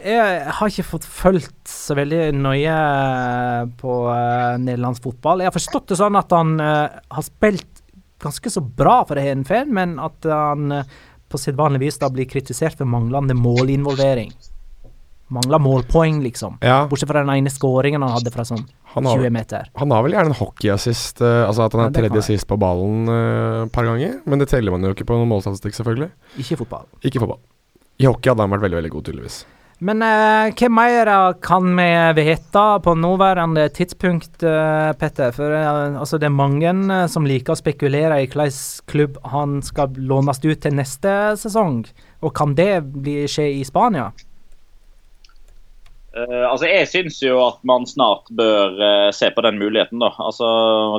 Jeg, har ikke fått fulgt så veldig nøye på nederlandsk fotball. Jeg har forstått det sånn at han har spilt ganske så bra for Heerenveen, men at han på sedvanlig vis da blir kritisert for manglende målinvolvering. Mangla målpoeng, liksom. Ja. Bortsett fra den ene skåringen han hadde fra sånn Han har, 20 meter. han har vel gjerne en hockeyassist, uh, altså at han er ja, tredje være. sist på ballen eh, et par ganger. Men det teller man jo ikke på noen målstatistikk, selvfølgelig. Ikke i fotball. Ikke fotball. I hockey hadde han vært veldig veldig god, tydeligvis. Men eh, hva mer kan vi vite på nåværende tidspunkt, eh, Petter? For eh, altså, det er mange eh, som liker å spekulere i hvilken klubb han skal lånes ut til neste sesong. Og kan det bli, skje i Spania? Uh, altså, Jeg syns jo at man snart bør uh, se på den muligheten. da. Altså,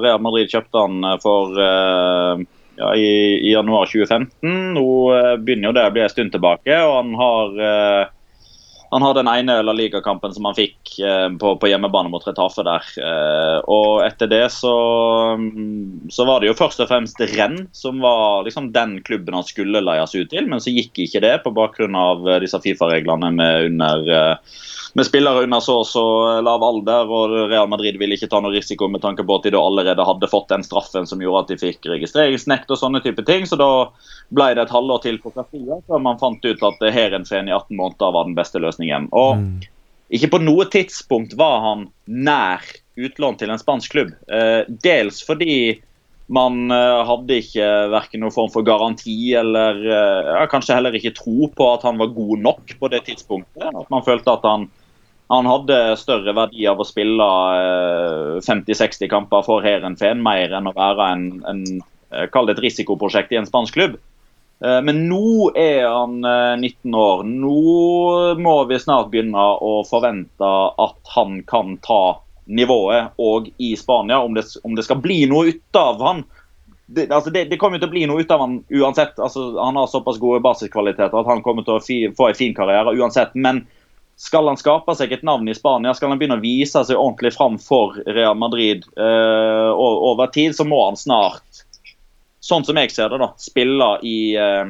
Real Madrid kjøpte han for uh, ja, i, i januar 2015. Nå begynner jo det å bli en stund tilbake, og han har han har den ene La Liga-kampen som han fikk eh, på, på hjemmebane mot Retafe der. Eh, og etter det så, mm, så var det jo først og fremst Renn som var liksom den klubben han skulle leies ut til, men så gikk ikke det på bakgrunn av eh, disse Fifa-reglene med under med spillere under så og så lav alder, og Real Madrid ville ikke ta noe risiko med tanke på at de da allerede hadde fått den straffen som gjorde at de fikk registreringsnekt og sånne type ting. Så da ble det et halvår til på Castilla før man fant ut at Heerenveen i 18 måneder var den beste løsningen. Og ikke på noe tidspunkt var han nær utlån til en spansk klubb. Eh, dels fordi man eh, hadde ikke verken noen form for garanti eller eh, ja, kanskje heller ikke tro på at han var god nok på det tidspunktet. At man følte at han, han hadde større verdi av å spille eh, 50-60 kamper for Heerenveen mer enn å være en, en eh, kall det et risikoprosjekt i en spansk klubb. Eh, Men nå er han eh, 19 år. Nå må vi snart begynne å forvente at han kan ta nivået og i Spania, om det, om det skal bli noe ut av han. Det, altså det, det kommer til å bli noe ut av han uansett. Altså, han har såpass gode basiskvaliteter at han kommer til å fi, få en fin karriere uansett. Men skal han skape seg et navn i Spania, skal han begynne å vise seg ordentlig fram for Real Madrid uh, over tid, så må han snart sånn som jeg ser det, da, spille i, uh,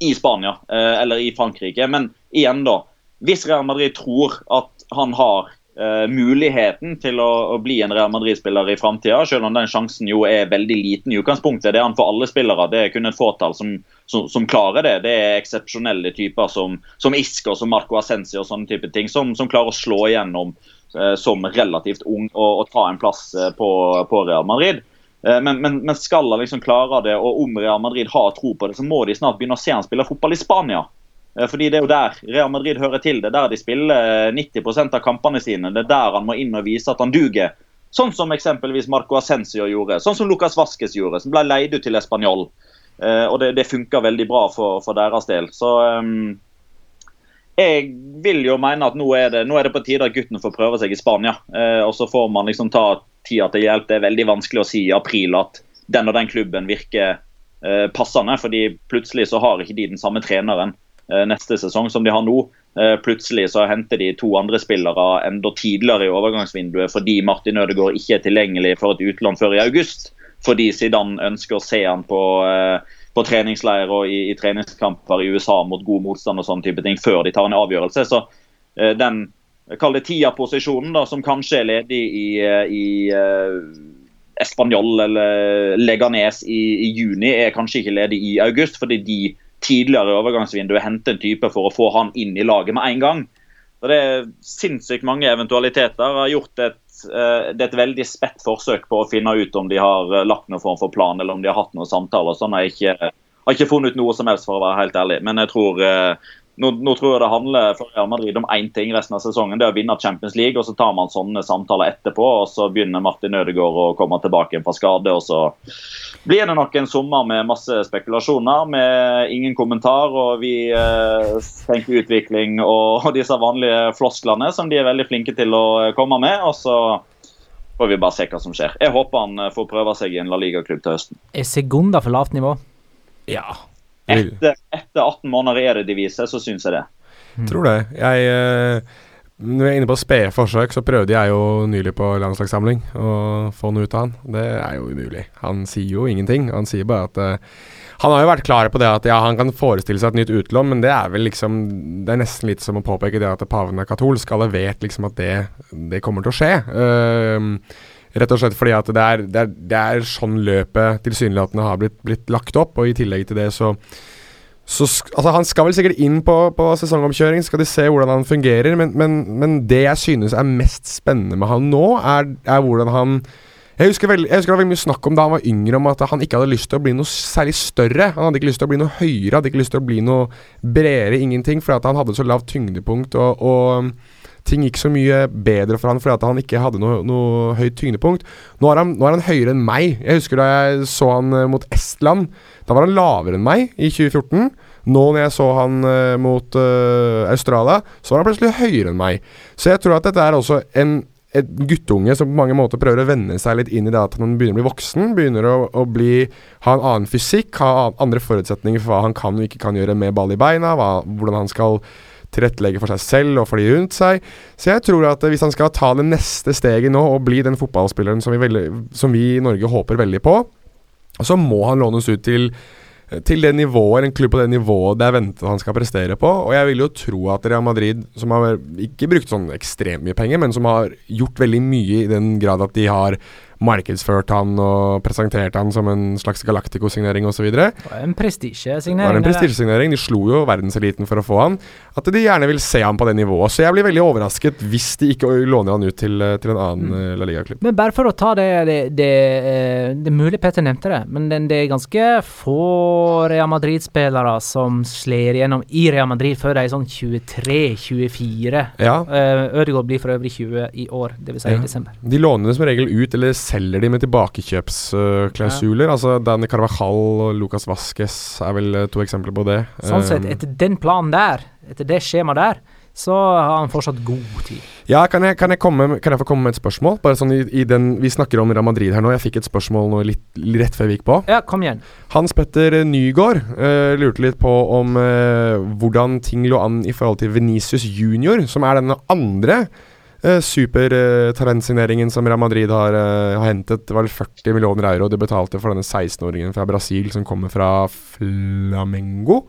i Spania uh, eller i Frankrike. Men igjen, da. Hvis Real Madrid tror at han har eh, muligheten til å, å bli en Real Madrid-spiller i framtida, selv om den sjansen jo er veldig liten i utgangspunktet. Det er han for alle spillere. Det er kun et fåtall som, som, som klarer det. Det er eksepsjonelle typer som, som og som Marco Ascensi og sånne type ting, som, som klarer å slå igjennom uh, som relativt ung og, og ta en plass uh, på, på Real Madrid. Men, men, men, skal han liksom klare det, og om Real Madrid har tro på det, så må de snart begynne å se han spille fotball i Spania. Eh, fordi det er jo der Real Madrid hører til. Det er der de spiller 90% av kampene sine. Det er der han må inn og vise at han duger. Sånn som eksempelvis Marco Ascencio gjorde. Sånn som Lucas Vasques gjorde, som ble leid ut til Español. Eh, og det, det funka veldig bra for, for, deres del. Så um, jeg vil jo mene at nå er, det, nå er, det, på tide at gutten får prøve seg i Spania. Eh, og så får man liksom ta tida til hjelp. Det er veldig vanskelig å si i april at den og den klubben virker eh, passende. fordi plutselig så har ikke de den samme treneren Eh, neste sesong som de har nå. Eh, plutselig så henter de to andre spillere enda tidligere i overgangsvinduet fordi Martin Ødegaard ikke er tilgjengelig for et utlån før i august. Fordi Zidane ønsker å se han på, eh, på treningsleir og i, i, treningskamper i USA mot god motstand og sånne type ting før de tar en avgjørelse. Så den kall det Tia-posisjonen, da, som kanskje er ledig i, i Español eller Leganes i, i, juni, er kanskje ikke ledig i august, fordi de tidligere i overgangsvinduet hente en type for å få han inn i laget med en gang. Så Det er sinnssykt mange eventualiteter. Har gjort et, eh, det er et veldig spett forsøk på å finne ut om de har eh, lagt noen form for plan eller om de har hatt noen samtaler. Sånn har jeg ikke, har ikke funnet ut noe som helst, for å være helt ærlig. Men jeg tror eh, nå, nå, tror jeg det handler for Real Madrid om én ting resten av sesongen. Det er å vinne Champions League. og Så tar man sånne samtaler etterpå. og Så begynner Martin Ødegaard å komme tilbake fra skade. og Så blir det nok en sommer med masse spekulasjoner, med ingen kommentar. Og vi eh, tenker utvikling og, og, disse vanlige flosklene som de er veldig flinke til å komme med. og så får vi bare se hva som skjer. Jeg håper han får prøve seg i en La Liga-klubb til høsten. Er Segunda for lavt nivå? Ja, etter, etter 18 måneder i Eredivisie, så syns jeg det. Mm. Tror det. Jeg uh, Når jeg er inne på spede forsøk, så prøvde jeg jo nylig på landslagssamling å få noe ut av han. Det er jo umulig. Han sier jo ingenting. Han sier bare at uh, han har jo vært klar på det at ja, han kan forestille seg et nytt utlån, men det er vel liksom Det er nesten litt som å påpeke det at paven er katolsk. Alle vet liksom at det, det kommer til å skje. Uh, Rett og slett fordi at det er, det er, det er sånn løpet tilsynelatende har blitt, blitt, lagt opp, og i tillegg til det så, så altså Han skal vel sikkert inn på, på sesongomkjøring, skal de se hvordan han fungerer, men, men, men, det jeg synes er mest spennende med han nå, er, er hvordan han jeg husker, veldig, jeg husker det var veldig mye snakk om da han var yngre, om at han ikke hadde lyst til å bli noe særlig større. Han hadde ikke lyst til å bli noe høyere, hadde ikke lyst til å bli noe bredere, ingenting, fordi han hadde så lavt tyngdepunkt. og, og ting gikk så mye bedre for han fordi han ikke hadde noe, noe høyt tyngdepunkt. Nå er, han, nå er, han, høyere enn meg. Jeg husker da jeg så han uh, mot Estland. Da var han lavere enn meg i 2014. Nå når jeg så han uh, mot uh, Australia, så var han plutselig høyere enn meg. Så jeg tror at dette er også en et guttunge som på mange måter prøver å venne seg litt inn i det at han begynner å bli voksen. Begynner å, å bli, ha en annen fysikk, ha andre forutsetninger for hva han kan og ikke kan gjøre med ball i beina. Hva, hvordan han skal tilrettelegge for seg selv og for de rundt seg. Så jeg tror at hvis han skal ta det neste steget nå og bli den fotballspilleren som vi, veldig, som vi i Norge håper veldig på, så må han lånes ut til til det nivået, en klubb på det nivået det er ventet han skal prestere på. Og jeg vil jo tro at Real Madrid, som har ikke brukt sånn ekstremt mye penger, men som har gjort veldig mye i den grad at de har markedsført han og presenterte han som en slags Galactico-signering osv. En prestisjesignering. Var en prestisjesignering. De slo jo verdenseliten for å få han. At de gjerne vil se han på det nivået. Så jeg blir veldig overrasket hvis de ikke låner han ut til, til en annen mm. Eh, La Liga-klubb. Men bare for å ta det Det, det, eh, det er mulig Petter nevnte det, men det, det er ganske få Real Madrid-spillere som slår igjennom i Real Madrid før de er sånn 23-24. Ja. Uh, Ødegaard blir for øvrig 20 i år, dvs. Si ja. i desember. De låner det som regel ut, eller selger de med tilbakekjøpsklausuler. Ja. Altså Danny Carvajal og Lucas Vasques er vel eh, to eksempler på det. Sånn sett, um, etter den planen der, etter det skjemaet der, så har han fortsatt god tid. Ja, kan jeg, kan jeg, komme, kan jeg få komme med et spørsmål? Bare sånn i, i, den, Vi snakker om Real Madrid her nå. Jeg fikk et spørsmål nå litt, rett før vi gikk på. Ja, kom igjen. Hans Petter Nygaard uh, lurte litt på om uh, hvordan ting lå an i forhold til Venicius Junior, som er denne andre Uh, Supertalentsigneringen som Real Madrid har, uh, har hentet, det var 40 millioner euro de betalte for denne 16-åringen fra Brasil som kommer fra Flamengo.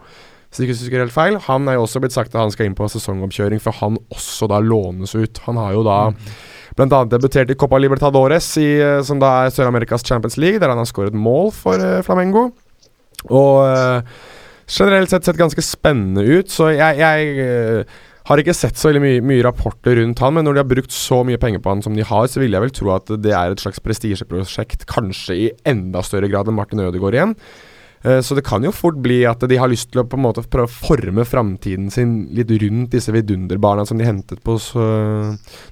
Hvis jeg ikke husker helt feil. Han er jo også blitt sagt at han skal inn på sesongoppkjøring, for han også da lånes ut. Han har jo da blant annet debutert i Copa Libertadores, i, eh, som da er Sør-Amerikas Champions League, der han har skåret mål for eh, Flamengo. Og eh, generelt sett sett ganske spennende ut, så jeg, jeg eh, har ikke sett så mye, mye rapporter rundt han, men når de har brukt så mye penger på han som de har, så vil jeg vel tro at det er et slags prestisjeprosjekt, kanskje i enda større grad enn Martin Ødegaard igjen. Eh, Så det kan jo fort bli at de har lyst til å på en måte prøve å forme framtiden sin litt rundt disse vidunderbarna som de hentet på så,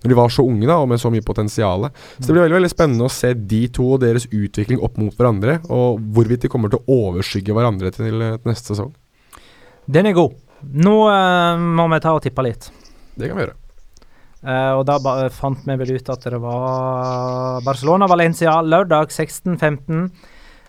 når de var så unge da, og med så mye potensial. Så det blir veldig, veldig spennende å se de to og deres utvikling opp mot hverandre, og hvorvidt de kommer til å overskygge hverandre til, eh, neste sesong. Den er god. Nå uh, må vi ta og tippe litt. Det kan vi gjøre. Uh, og da fant vi vel ut at det var Barcelona-Valencia lørdag 16.15.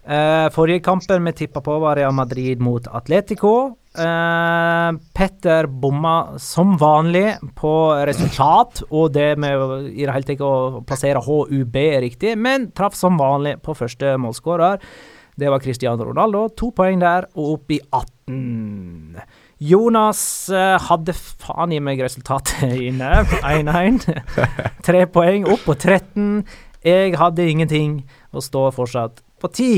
Uh, forrige kampen vi tippa på, var Real Madrid mot Atletico. Uh, Petter bomma som vanlig på resultat og det med i det hele tatt å plassere HUB riktig, men traff som vanlig på første målskårer. Det var Cristiano Ronaldo. To poeng der, og opp i 18. Jonas eh, hadde faen i meg resultatet inne. 1-1. Tre poeng, opp på 13. Jeg hadde ingenting, og står fortsatt på 10.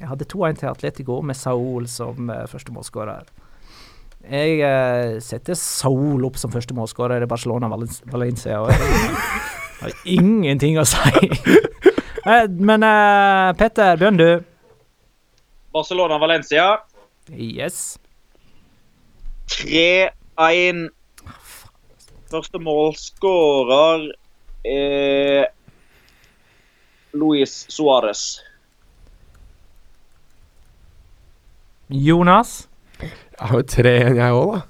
Jeg hadde 2-1 til Atletico med Saul som uh, første målskårer. Jeg uh, setter Saul opp som første målskårer i Barcelona-Valencia. og jeg har ingenting å si. Eh, Men Petter, begynn du. Barcelona-Valencia. Yes. 3-1. Første målskårer er Luis Suárez. Jonas? Jeg har jo tre igjen, jeg òg, da.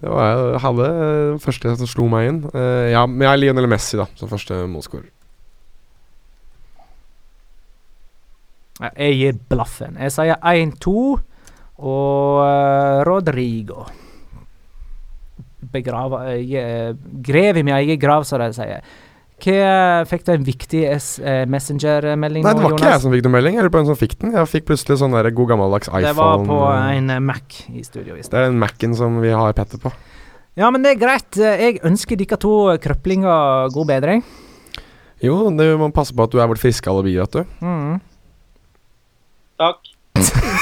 Det var jeg hadde den første som slo meg inn. Uh, ja, men jeg er Lionel Messi, da, som første målskårer. Jeg gir blaffen. Jeg sier 1-2 og eh, Rodrigo. Begrava uh, Grev i min egen grav, som de sier. Hva Fikk du en viktig eh, Messenger-melding Nei, det var Jonas? ikke jeg som fikk noen melding. Jeg på en som fikk den. Jeg fikk plutselig sånn der god gammeldags iPhone. Det var på en eh, Mac i studio i Det er den Mac-en som vi har Petter på. Ja, men det er greit. Jeg ønsker dere to krøplinger god bedring. Jo, du må passe på at du er vårt friske alibi, vet du. Mm. Takk.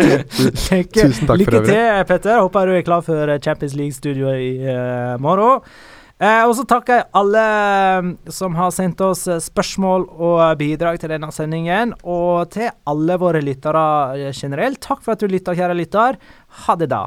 Lykke, Tusen takk for lykke øvrig. til, Petter. Håper du er klar for Champions League-studio i uh, morgen. Eh, og så takker jeg alle eh, som har sendt oss eh, spørsmål og bidrag til denne sendingen. Og til alle våre lyttere generelt. Takk for at du lytta, kjære lytter. Ha det da.